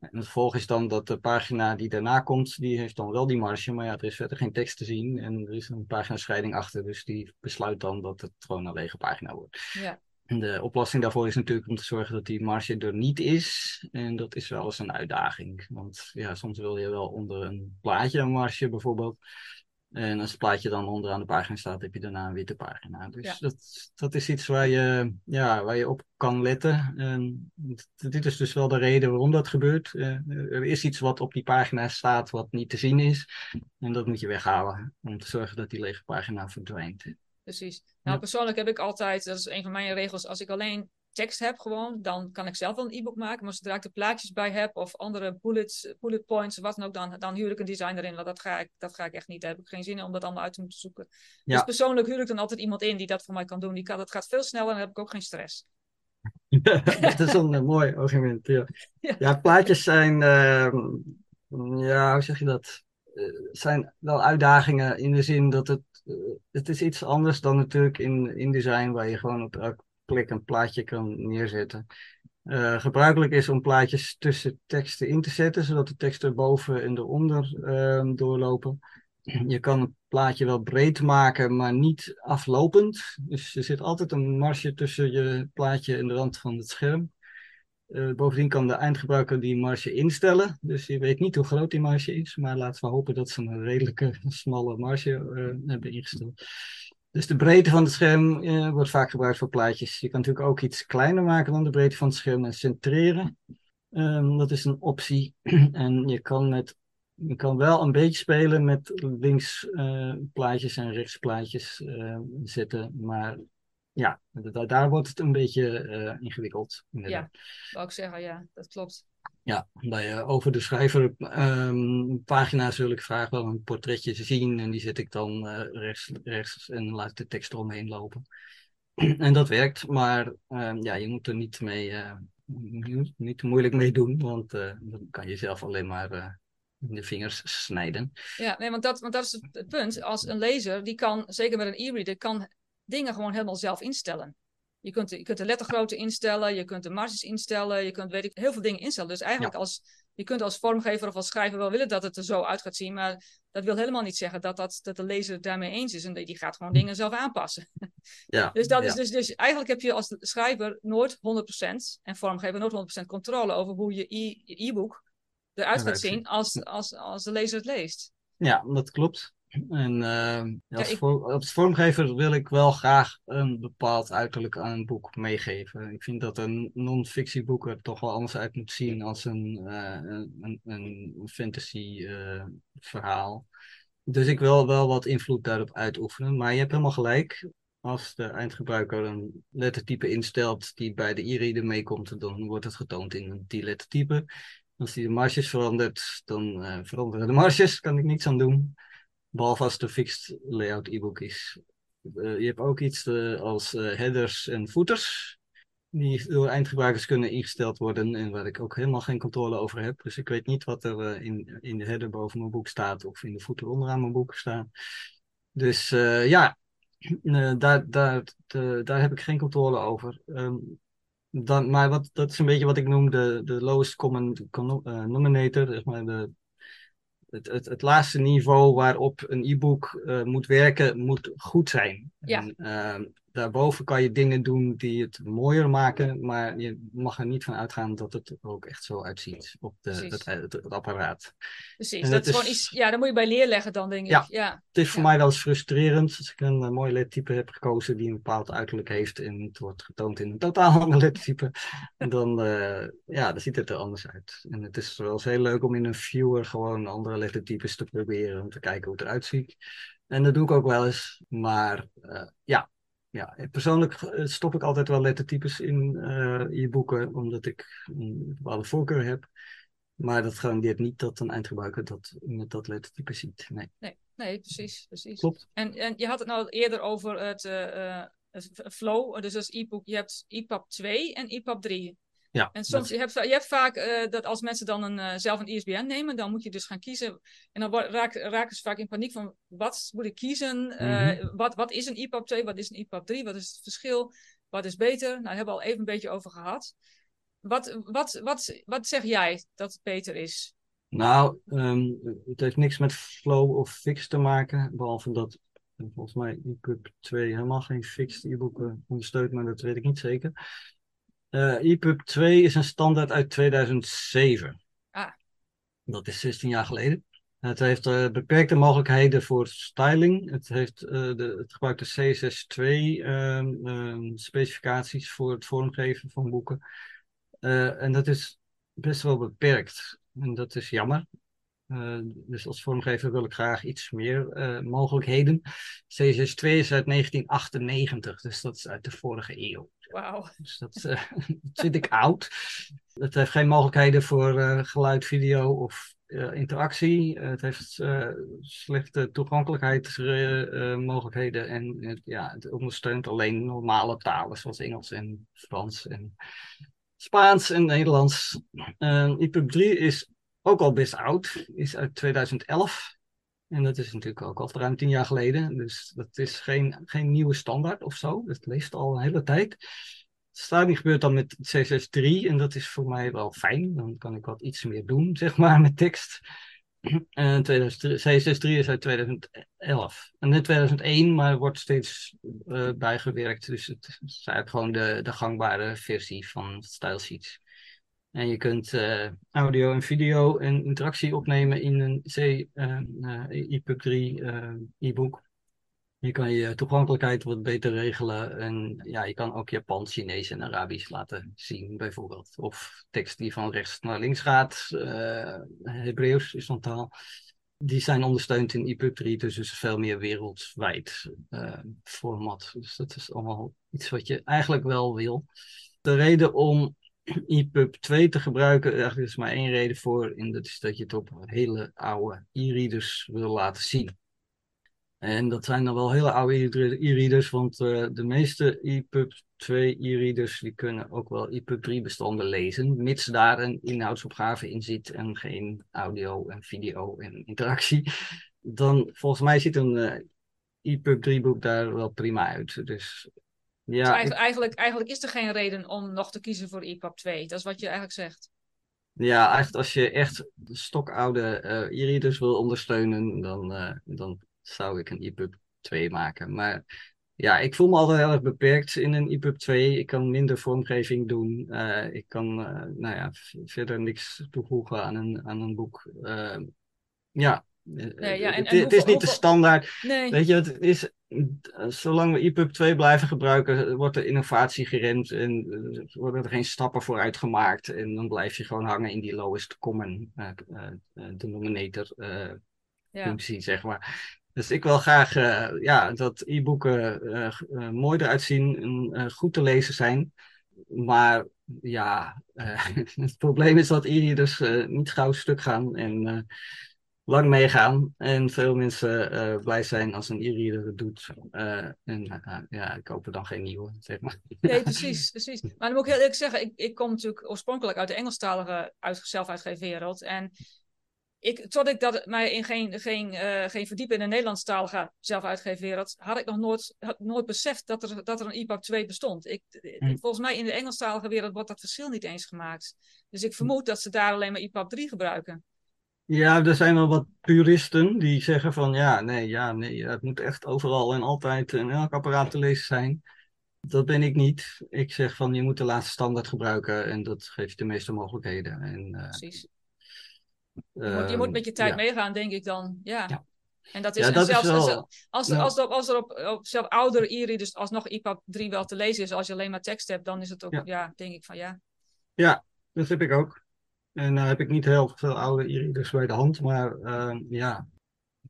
En het gevolg is dan dat de pagina die daarna komt, die heeft dan wel die marge, maar ja, er is verder geen tekst te zien en er is een paginascheiding achter, dus die besluit dan dat het gewoon een lege pagina wordt. Ja, En De oplossing daarvoor is natuurlijk om te zorgen dat die marge er niet is. En dat is wel eens een uitdaging. Want ja, soms wil je wel onder een plaatje een marge bijvoorbeeld. En als het plaatje dan onderaan de pagina staat, heb je daarna een witte pagina. Dus Ja. dat, dat is iets waar je, ja, waar je op kan letten. En dit is dus wel de reden waarom dat gebeurt. Eh, er is iets wat op die pagina staat wat niet te zien is. En dat moet je weghalen. Om te zorgen dat die lege pagina verdwijnt. precies. Nou, Ja. persoonlijk heb ik altijd, dat is een van mijn regels, als ik alleen tekst heb gewoon, dan kan ik zelf wel een e-book maken. Maar zodra ik er plaatjes bij heb of andere bullets, bullet points wat dan ook, dan, dan huur ik een designer in. Want dat ga, ik, dat ga ik echt niet. Daar heb ik geen zin in om dat allemaal uit te moeten zoeken. Ja. Dus persoonlijk huur ik dan altijd iemand in die dat voor mij kan doen. Die kan, dat gaat veel sneller en dan heb ik ook geen stress. dat is een eh, mooi argument. Ja, Ja. ja plaatjes zijn, ehm, ja, hoe zeg je dat? Eh, zijn wel uitdagingen in de zin dat het, eh, het is iets anders dan natuurlijk in InDesign, waar je gewoon op plek een plaatje kan neerzetten. Eh, gebruikelijk is om plaatjes tussen teksten in te zetten, zodat de teksten erboven en eronder ehm, doorlopen. Je kan het plaatje wel breed maken, maar niet aflopend. Dus er zit altijd een marge tussen je plaatje en de rand van het scherm. Eh, bovendien kan de eindgebruiker die marge instellen. Dus je weet niet hoe groot die marge is, maar laten we hopen dat ze een redelijke smalle marge eh, hebben ingesteld. Dus de breedte van het scherm eh, wordt vaak gebruikt voor plaatjes. Je kan natuurlijk ook iets kleiner maken dan de breedte van het scherm en centreren. Ehm, dat is een optie. en je kan, met, je kan wel een beetje spelen met links eh, plaatjes en rechts plaatjes eh, zetten. Maar ja, da- daar wordt het een beetje ingewikkeld. inderdaad. Wou ik zeggen, ja, dat klopt. Ja, bij over de schrijver ehm, zul ik vaak wel een portretje zien en die zet ik dan eh, rechts, rechts en laat de tekst eromheen lopen. en dat werkt, maar ehm, ja, je moet er niet mee, eh, niet, te moeilijk mee doen, want eh, dan kan je zelf alleen maar de vingers snijden. Ja, nee, want dat, want dat is het punt. Als een lezer, die kan, zeker met een e-reader, kan dingen gewoon helemaal zelf instellen. Je kunt, de- je kunt de lettergrootte instellen, je kunt de marges instellen, je kunt weet ik, heel veel dingen instellen. Dus eigenlijk als, je kunt als vormgever of als schrijver wel willen dat het er zo uit gaat zien, maar dat wil helemaal niet zeggen dat, dat, dat de lezer het daarmee eens is en die gaat gewoon dingen zelf aanpassen. Ja, Dus, dat ja. is dus, dus eigenlijk heb je als schrijver nooit 100% en vormgever nooit 100% controle over hoe je e- e-book eruit gaat zien als, als, als de lezer het leest. Ja, dat klopt. En uh, als, ik- voor- als vormgever wil ik wel graag een bepaald uiterlijk aan een boek meegeven. Ik vind dat een non-fictieboek er toch wel anders uit moet zien als een, eh, een, een, fantasy eh, verhaal. Dus ik wil wel wat invloed daarop uitoefenen. Maar je hebt helemaal gelijk. Als de eindgebruiker een lettertype instelt die bij de e-reader meekomt, dan wordt het getoond in die lettertype. Als die de marges verandert, dan eh, veranderen de marges. Kan ik niets aan doen. Behalve als het een fixed layout e-book is. Eh, je hebt ook iets eh, als eh, headers en footers. Die door eindgebruikers kunnen ingesteld worden en waar ik ook helemaal geen controle over heb. Dus ik weet niet wat er in, in de header boven mijn boek staat of in de footer onderaan mijn boek staat. Dus ja, daar, daar, daar heb ik geen controle over. Ehm, dan, maar wat, dat is een beetje wat ik noem de, de lowest common denominator. Zeg maar de, het, het, het laagste niveau waarop een e-book eh, moet werken, moet goed zijn. Ja. En, ehm, daarboven kan je dingen doen die het mooier maken, maar je mag er niet van uitgaan dat het er ook echt zo uitziet op de, het, het, het apparaat. Precies, En dat is gewoon iets, ja, daar moet je bij neerleggen dan, denk ik. Ja. Ja, Het is voor Ja. mij wel eens frustrerend als ik een, eh, mooi lettertype heb gekozen die een bepaald uiterlijk heeft en het wordt getoond in een totaal ander lettertype. En dan, eh, ja, dan ziet het er anders uit. En het is wel eens heel leuk om in een viewer gewoon andere lettertypes te proberen om te kijken hoe het eruit ziet. En dat doe ik ook wel eens. Maar eh, ja, ja, persoonlijk eh, stop ik altijd wel lettertypes in eh e-boeken omdat ik een bepaalde voorkeur heb. Maar dat garandeert niet dat een eindgebruiker dat met dat lettertype ziet. Nee, nee, nee, precies, precies. klopt. En, en je had het nou eerder over het, eh, het flow, dus als e-book, je hebt EPUB 2 en EPUB 3. Ja, En soms, dat- je hebt, je hebt vaak eh, dat als mensen dan een, eh, zelf een ISBN nemen, dan moet je dus gaan kiezen. En dan raak- raken ze vaak in paniek van, wat moet ik kiezen? Eh, Mhm. wat, wat is een EPUB 2? Wat is een EPUB 3? Wat is het verschil? Wat is beter? Nou, daar hebben we al even een beetje over gehad. Wat, wat, wat, wat zeg jij dat het beter is? Nou, ehm, het heeft niks met flow of fix te maken, behalve dat volgens mij EPUB 2 helemaal geen fixed e-boeken ondersteunt, maar dat weet ik niet zeker. Eh EPUB 2 is een standaard uit 2007. Ah. Dat is 16 jaar geleden. Het heeft eh, beperkte mogelijkheden voor styling. Het, heeft, eh, de, het gebruikt de CSS2 ehm, ehm, specificaties voor het vormgeven van boeken. En dat is best wel beperkt. En dat is jammer. Dus als vormgever wil ik graag iets meer mogelijkheden. CSS2 is uit 1998, dus dat is uit de vorige eeuw. Wauw. Dus dat, eh, dat vind ik oud. Het heeft geen mogelijkheden voor eh, geluid, video of eh, interactie. Eh, het heeft eh, slechte toegankelijkheidsmogelijkheden en ja, het ondersteunt alleen normale talen zoals Engels en Frans en Spaans en Nederlands. Eh EPUB 3 is ook al best oud, is uit 2011. En dat is natuurlijk ook al ruim tien jaar geleden. Dus dat is geen, geen nieuwe standaard of zo. Dat leest al een hele tijd. Styling gebeurt dan met CSS3 en dat is voor mij wel fijn. Dan kan ik wat iets meer doen, zeg maar, met tekst. En 2003 CSS3 is uit 2011. En net 2001, maar wordt steeds eh, bijgewerkt. Dus het is eigenlijk gewoon de, de gangbare versie van stylesheets. En je kunt eh, audio en video en interactie opnemen in een C, eh, EPUB 3 eh, e-book. Je kan je toegankelijkheid wat beter regelen. En ja, je kan ook Japans, Chinees en Arabisch laten zien, bijvoorbeeld. Of tekst die van rechts naar links gaat. eh Hebreeuws is dan taal. Die zijn ondersteund in EPUB 3, dus is veel meer wereldwijd eh, format. Dus dat is allemaal iets wat je eigenlijk wel wil. De reden om EPUB 2 te gebruiken, eigenlijk is maar één reden voor. En dat is dat je het op hele oude e-readers wil laten zien. En dat zijn dan wel hele oude e-readers, want eh, de meeste EPUB 2 e-readers die kunnen ook wel EPUB 3 bestanden lezen, mits daar een inhoudsopgave in zit en geen audio en video en interactie. Dan volgens mij ziet een eh, EPUB 3 boek daar wel prima uit. Dus Dus ja, eigenlijk, ik- eigenlijk, eigenlijk is er geen reden om nog te kiezen voor EPUB 2. Dat is wat je eigenlijk zegt. ja, eigenlijk als je echt stokoude eh e-readers wil ondersteunen, dan, eh, dan zou ik een EPUB 2 maken. Maar ja, ik voel me altijd heel erg beperkt in een EPUB 2. Ik kan minder vormgeving doen. Eh, ik kan nou ja, verder niks toevoegen aan een, aan een boek. Ja, Nee, ja, en, het, en het is niet de standaard. Nee, Weet je, het is, zolang we EPUB 2 blijven gebruiken, wordt de innovatie geremd en eh, worden er geen stappen vooruit gemaakt. En dan blijf je gewoon hangen in die lowest common eh, eh, denominator ja, functie, zeg maar. Dus ik wil graag ja, dat e-boeken mooi eruit zien en goed te lezen zijn. Maar ja, het probleem is dat e-readers eh, niet gauw stuk gaan en lang meegaan. En veel mensen eh, blij zijn als een e-reader het doet. Eh, en eh, ja, ik koop er dan geen nieuwe, zeg maar. nee, precies, precies. Maar dan moet ik heel eerlijk zeggen, ik, ik kom natuurlijk oorspronkelijk uit de Engelstalige uit, zelfuitgeven wereld. En ik, tot ik dat mij in geen, geen, geen verdiepen in de Nederlandstalige zelfuitgeven wereld, had ik nog nooit, had nooit beseft dat er, dat er een EPUB 2 bestond. Ik, Hm. Volgens mij in de Engelstalige wereld wordt dat verschil niet eens gemaakt. Dus ik vermoed dat ze daar alleen maar EPUB 3 gebruiken. Ja, er zijn wel wat puristen die zeggen van ja, nee, ja, nee, het moet echt overal en altijd in elk apparaat te lezen zijn. Dat ben ik niet. Ik zeg van je moet de laatste standaard gebruiken en dat geeft de meeste mogelijkheden. En, eh, Precies. Je moet, je moet met je tijd ja. meegaan, denk ik dan. Ja. Ja. En dat is, Ja, en dat is zelfs, wel- als, als, er, als er op, op zelf oudere e-readers alsnog EPUB 3 wel te lezen is, als je alleen maar tekst hebt, dan is het ook, ja, Ja. denk ik van ja. Ja, dat heb ik ook. En nou heb ik niet heel veel oude e-readers bij de hand, maar ehm, ja.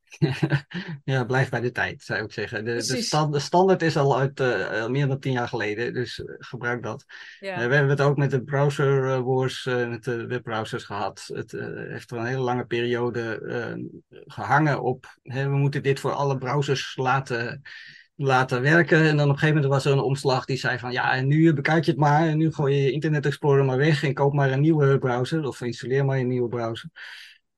ja, blijf bij de tijd, zou ik zeggen. De, de, Precies. stand, de standaard is al uit eh, meer dan tien jaar geleden, dus eh, gebruik dat. ja. Eh, we hebben het ook met de browser wars, met de webbrowsers gehad. Het heeft er een hele lange periode eh, gehangen op. Hè, we moeten dit voor alle browsers laten, laten werken. En dan op een gegeven moment was er een omslag die zei van ja, en nu bekijk je het maar. En nu gooi je Internet Explorer maar weg en koop maar een nieuwe browser. Of installeer maar een nieuwe browser.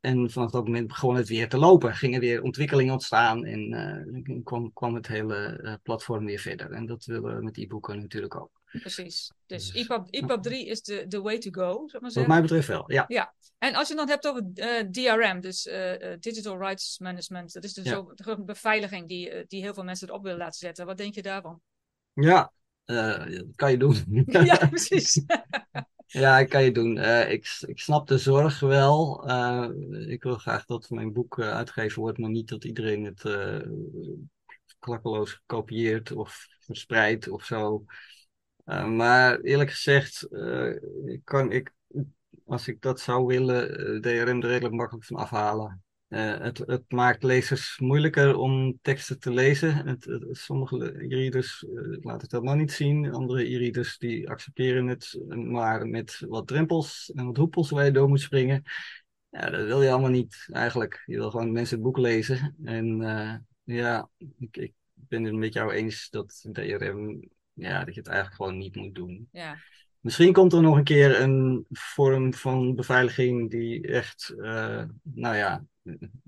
En vanaf dat moment begon het weer te lopen. Gingen weer ontwikkelingen ontstaan en eh, kwam, kwam het hele eh, platform weer verder. En dat willen we met e-boeken natuurlijk ook. Precies. Dus Dus, EPUB, EPUB 3 is de, de way to go, ik maar Wat mij betreft wel, ja. En als je het dan hebt over eh, DRM, dus eh, eh, Digital Rights Management, dat is dus Ja. zo, de beveiliging die, die heel veel mensen erop willen laten zetten. Wat denk je daarvan? Ja, dat kan je doen. ja, precies. Ja, dat kan je doen. Ik, ik snap de zorg wel. Ik wil graag dat mijn boek uitgegeven wordt, maar niet dat iedereen het klakkeloos kopieert of verspreidt of zo. Eh, maar eerlijk gezegd, eh, kan ik, als ik dat zou willen, eh, DRM er redelijk makkelijk van afhalen. Het, het maakt lezers moeilijker om teksten te lezen. Het, sommige e-readers eh, laten het helemaal niet zien. Andere e-readers die accepteren het, maar met wat drempels en wat hoepels waar je door moet springen. Ja, dat wil je allemaal niet eigenlijk. Je wil gewoon mensen het boek lezen. En ja, ik, ik ben het met jou eens dat DRM, ja, dat je het eigenlijk gewoon niet moet doen. ja, Misschien komt er nog een keer een vorm van beveiliging die echt, eh, nou ja,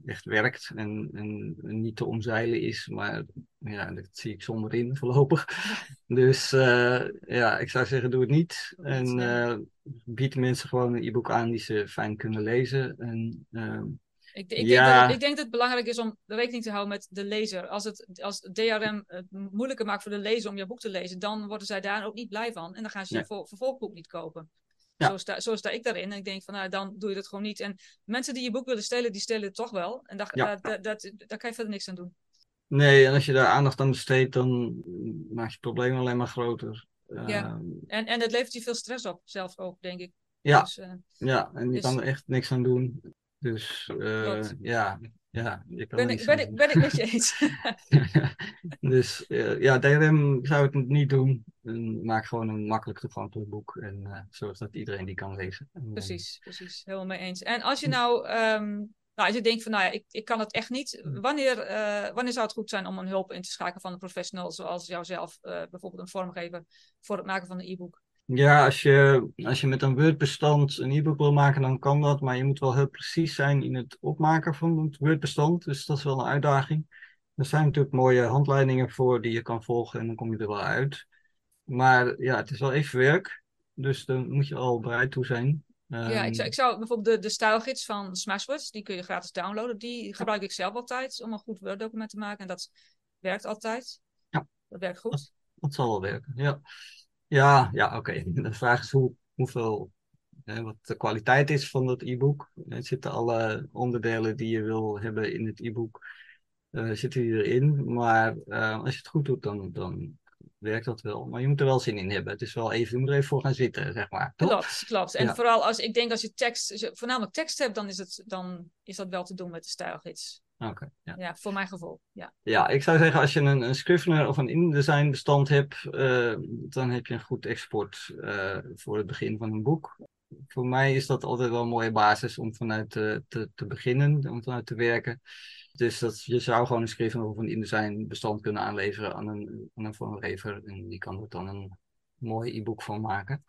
echt werkt en, en niet te omzeilen is. Maar ja, dat zie ik zonder in voorlopig. Dus eh, ja, ik zou zeggen, doe het niet. En eh, bied de mensen gewoon een e-book aan die ze fijn kunnen lezen. En ehm, Ik, ik, Ja. denk dat, ik denk dat het belangrijk is om rekening te houden met de lezer. Als, het, als DRM het moeilijker maakt voor de lezer om je boek te lezen, dan worden zij daar ook niet blij van. En dan gaan ze je Nee. ver- vervolgboek niet kopen. Ja. Zo, sta, zo sta ik daarin. En ik denk van, nou, dan doe je dat gewoon niet. En mensen die je boek willen stelen, die stelen het toch wel. En daar, Ja. daar, daar, dat- daar kan je verder niks aan doen. nee, en als je daar aandacht aan besteedt, dan maak je het probleem alleen maar groter. Ja. Ehm, En, en het levert je veel stress op, zelf ook, denk ik. Ja. Dus, eh, Ja, en je Dus- kan er echt niks aan doen. Dus eh, ja, ja, je kan ben, ik, ben, ik, ben ik met je eens. dus eh, ja, DRM zou ik het niet doen. En maak gewoon een makkelijk toegankelijk boek en eh, zorg dat iedereen die kan lezen. En, eh, Precies, precies. Helemaal mee eens. En als je nou, ehm, nou als je denkt van, nou ja, ik, ik kan het echt niet. Wanneer, eh, wanneer zou het goed zijn om een hulp in te schakelen van een professional zoals jouzelf, eh, bijvoorbeeld een vormgever, voor het maken van een e-book? Ja, als je, als je met een Word-bestand een e-book wil maken, dan kan dat. Maar je moet wel heel precies zijn in het opmaken van het Word-bestand. Dus dat is wel een uitdaging. Er zijn natuurlijk mooie handleidingen voor die je kan volgen en dan kom je er wel uit. Maar ja, het is wel even werk. Dus daar moet je al bereid toe zijn. ja, Ehm, ik zou, ik zou bijvoorbeeld de, de stijlgids van Smashwords, die kun je gratis downloaden. Die gebruik ik zelf altijd om een goed Word-document te maken. En dat werkt altijd. Ja. Dat werkt goed. Dat zal wel werken, ja. Ja, ja, oké. De vraag is hoe, hoeveel wat de kwaliteit is van dat e-book. Zitten alle onderdelen die je wil hebben in het e-book, uh, zitten erin. Maar als je het goed doet, dan, dan werkt dat wel. Maar je moet er wel zin in hebben. Het is wel even, je moet er even voor gaan zitten, zeg maar. Toch? Klopt, klopt. En vooral als ik denk als je tekst, voornamelijk tekst hebt, dan is, het, dan is dat wel te doen met de stijlgids. Oké. ja. ja. voor mijn gevoel. Ja. ja, ik zou zeggen, als je een, een Scrivener of een InDesign bestand hebt, uh, dan heb je een goed export uh, voor het begin van een boek. Voor mij is dat altijd wel een mooie basis om vanuit te, te, te beginnen, om vanuit te werken. Dus dat, je zou gewoon een Scrivener of een InDesign bestand kunnen aanleveren aan een, aan een vormgever. En die kan er dan een mooi e-book van maken.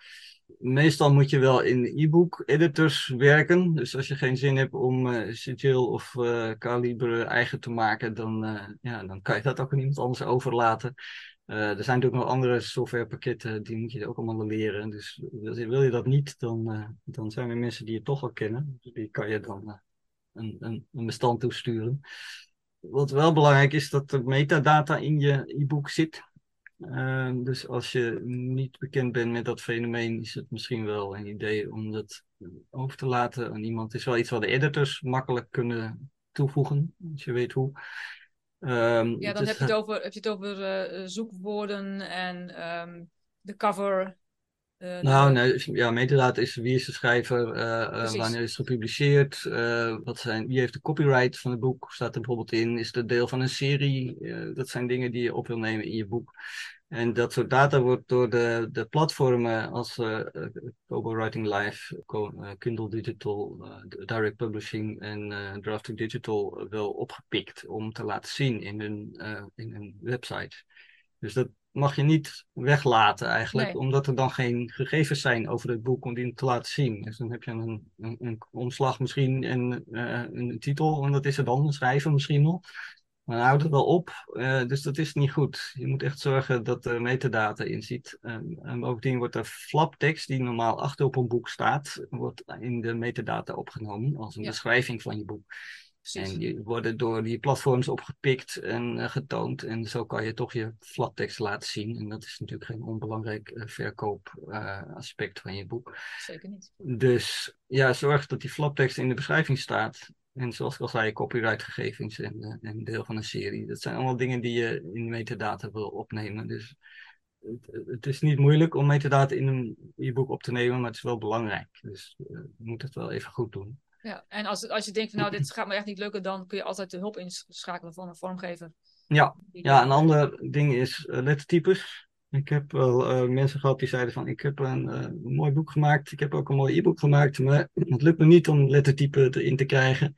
Meestal moet je wel in e-book editors werken. Dus als je geen zin hebt om uh, Sigil of uh, Calibre eigen te maken, dan, uh, ja, dan kan je dat ook aan iemand anders overlaten. er zijn natuurlijk nog andere softwarepakketten, die moet je ook allemaal leren. Dus wil je dat niet, dan, dan zijn er mensen die je toch wel kennen. Dus die kan je dan een, een, een bestand toesturen. Wat wel belangrijk is, dat er metadata in je e-book zit. Uh, dus als je niet bekend bent met dat fenomeen, is het misschien wel een idee om dat over te laten aan iemand. Het is wel iets wat de editors makkelijk kunnen toevoegen, als je weet hoe. Um, ja, dan heb, je het over, heb je het over uh, zoekwoorden en um, de cover uh, nou, nee, ja, metadata is wie is de schrijver, uh, wanneer is het gepubliceerd, wat zijn, wie heeft de copyright van het boek, staat er bijvoorbeeld in, is het deel van een serie, dat zijn dingen die je op wil nemen in je boek. En dat soort data wordt door de, de platformen als Kobo Writing Live, Kindle Digital, Direct Publishing en Drafting Digital wel opgepikt om te laten zien in hun, in hun website. Dus dat, mag je niet weglaten eigenlijk, omdat er dan geen gegevens zijn over het boek om die te laten zien. Dus dan heb je een, een, een omslag misschien en uh, een titel, en dat is er dan, een schrijver misschien nog. Maar dan houdt het wel op, uh, dus dat is niet goed. Je moet echt zorgen dat er metadata in zit. Um, en bovendien wordt er flaptekst, die normaal achter op een boek staat, wordt in de metadata opgenomen als een beschrijving van je boek. En die worden door die platforms opgepikt en uh, getoond. En zo kan je toch je flattekst laten zien. En dat is natuurlijk geen onbelangrijk uh, verkoopaspect uh, van je boek. Zeker niet. Dus ja, zorg dat die flaptekst in de beschrijving staat. En zoals ik al zei, copyrightgegevens en, en deel van een serie. Dat zijn allemaal dingen die je in metadata wil opnemen. Dus het, het is niet moeilijk om metadata in een e-book op te nemen, maar het is wel belangrijk. Dus je moet het wel even goed doen. Ja, en als, als je denkt van nou, dit gaat me echt niet lukken, dan kun je altijd de hulp inschakelen van een vormgever. Ja, ja een ander ding is uh, lettertypes. Ik heb wel uh, mensen gehad die zeiden van ik heb een, uh, een, mooi boek gemaakt, ik heb ook een mooi e-book gemaakt, maar het lukt me niet om lettertype erin te krijgen.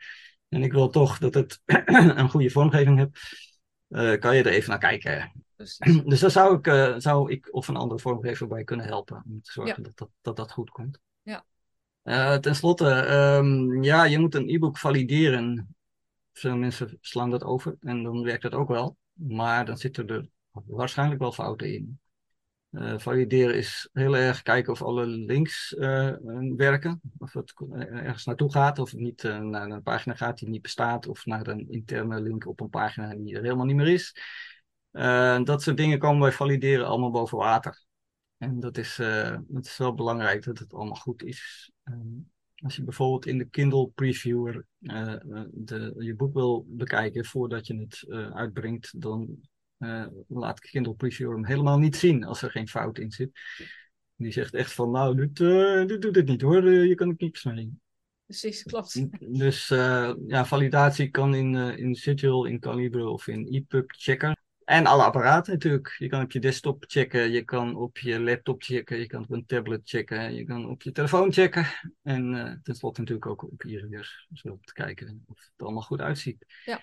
En ik wil toch dat het een goede vormgeving heeft. kan je er even naar kijken. dus daar zou ik, zou ik of een andere vormgever bij kunnen helpen om te zorgen dat, dat, dat dat goed komt. Ja, uh, ten slotte, um, ja, je moet een e-book valideren. Veel mensen slaan dat over en dan werkt dat ook wel. Maar dan zitten er waarschijnlijk wel fouten in. Uh, valideren is heel erg kijken of alle links uh, werken. Of het ergens naartoe gaat. Of het niet naar een pagina gaat die niet bestaat. Of naar een interne link op een pagina die er helemaal niet meer is. dat soort dingen komen bij valideren allemaal boven water. En dat is, dat is wel belangrijk dat het allemaal goed is. Um, als je bijvoorbeeld in de Kindle Previewer uh, de, je boek wil bekijken voordat je het uh, uitbrengt, dan laat Kindle Previewer hem helemaal niet zien als er geen fout in zit. Die zegt echt van, nou, dit, dit doet het niet hoor, je kan het niet mee. Precies, klopt. Dus ja, validatie kan in, in Sigil, in Calibre of in EPUB checken. En alle apparaten natuurlijk. Je kan op je desktop checken, je kan op je laptop checken, je kan op een tablet checken, je kan op je telefoon checken. En uh, tenslotte natuurlijk ook op je weer, om te kijken of het allemaal goed uitziet. Ja.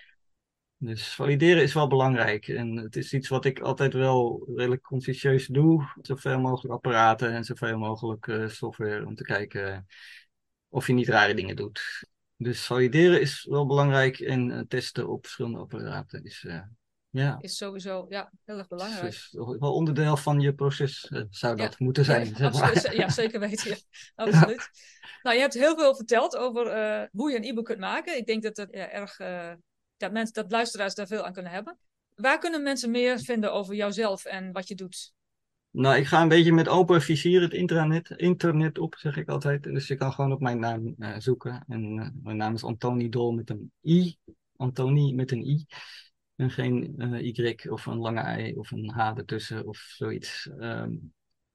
Dus valideren is wel belangrijk. En het is iets wat ik altijd wel redelijk consciëntieus doe. Zoveel mogelijk apparaten en zoveel mogelijk uh, software om te kijken of je niet rare dingen doet. Dus valideren is wel belangrijk en uh, testen op verschillende apparaten is ja. is sowieso ja, heel erg belangrijk. Dus wel onderdeel van je proces uh, zou dat moeten zijn. Ja, absoluut, ja zeker weten. Ja. Absoluut. Nou, je hebt heel veel verteld over uh, hoe je een e-book kunt maken. Ik denk dat ja, erg, uh, dat, mensen, dat luisteraars daar veel aan kunnen hebben. Waar kunnen mensen meer vinden over jouzelf en wat je doet? Nou, ik ga een beetje met open vizier het intranet, internet op, zeg ik altijd. Dus je kan gewoon op mijn naam zoeken. En mijn naam is Antoni Dol met een I. Antoni met een I. En geen uh, Y of een lange I of een H ertussen of zoiets. Um,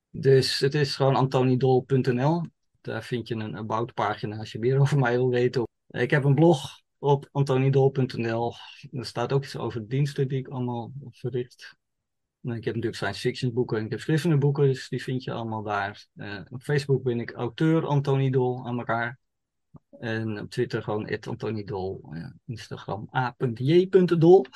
dus het is gewoon antonidol.nl. Daar vind je een about pagina als je meer over mij wil weten. Ik heb een blog op antonidol.nl. Er staat ook iets over diensten die ik allemaal verricht. Ik heb natuurlijk science fiction boeken en ik heb schriftelijke boeken, dus die vind je allemaal daar. Uh, op Facebook ben ik auteur Antoni Dol aan elkaar. En op Twitter gewoon @antonidol, ja, Instagram a.j.dol. Uh,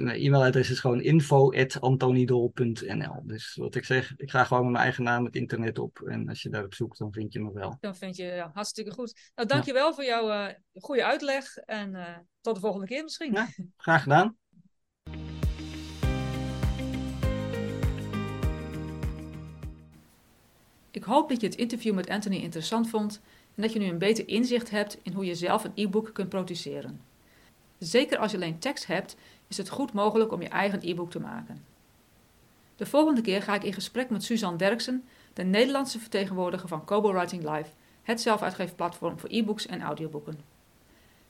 mijn e-mailadres is gewoon info@antonidol.nl. Dus wat ik zeg, ik ga gewoon met mijn eigen naam het internet op. En als je daarop zoekt, dan vind je me wel. Dan vind je ja, hartstikke goed. Nou, dankjewel ja. voor jouw uh, goede uitleg. En uh, tot de volgende keer misschien. Ja, graag gedaan. Ik hoop dat je het interview met Anthony interessant vond en dat je nu een beter inzicht hebt in hoe je zelf een e-book kunt produceren. Zeker als je alleen tekst hebt, is het goed mogelijk om je eigen e-book te maken. De volgende keer ga ik in gesprek met Suzanne Derksen, de Nederlandse vertegenwoordiger van Kobo Writing Live, het zelfuitgeefplatform voor e-books en audioboeken.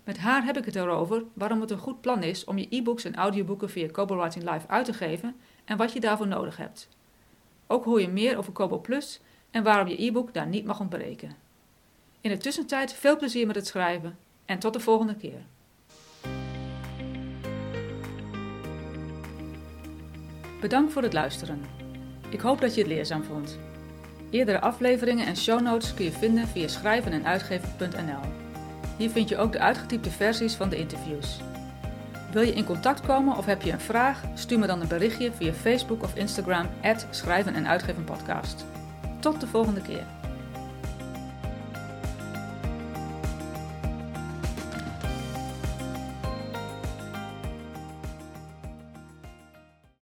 Met haar heb ik het erover waarom het een goed plan is om je e-books en audioboeken via Kobo Writing Live uit te geven en wat je daarvoor nodig hebt. Ook hoor je meer over Kobo Plus en waarom je e-book daar niet mag ontbreken. In de tussentijd veel plezier met het schrijven en tot de volgende keer. Bedankt voor het luisteren. Ik hoop dat je het leerzaam vond. Eerdere afleveringen en show notes kun je vinden via schrijvenenuitgeven.nl. Hier vind je ook de uitgetypte versies van de interviews. Wil je in contact komen of heb je een vraag? Stuur me dan een berichtje via Facebook of Instagram, schrijven en uitgeven podcast. Tot de volgende keer.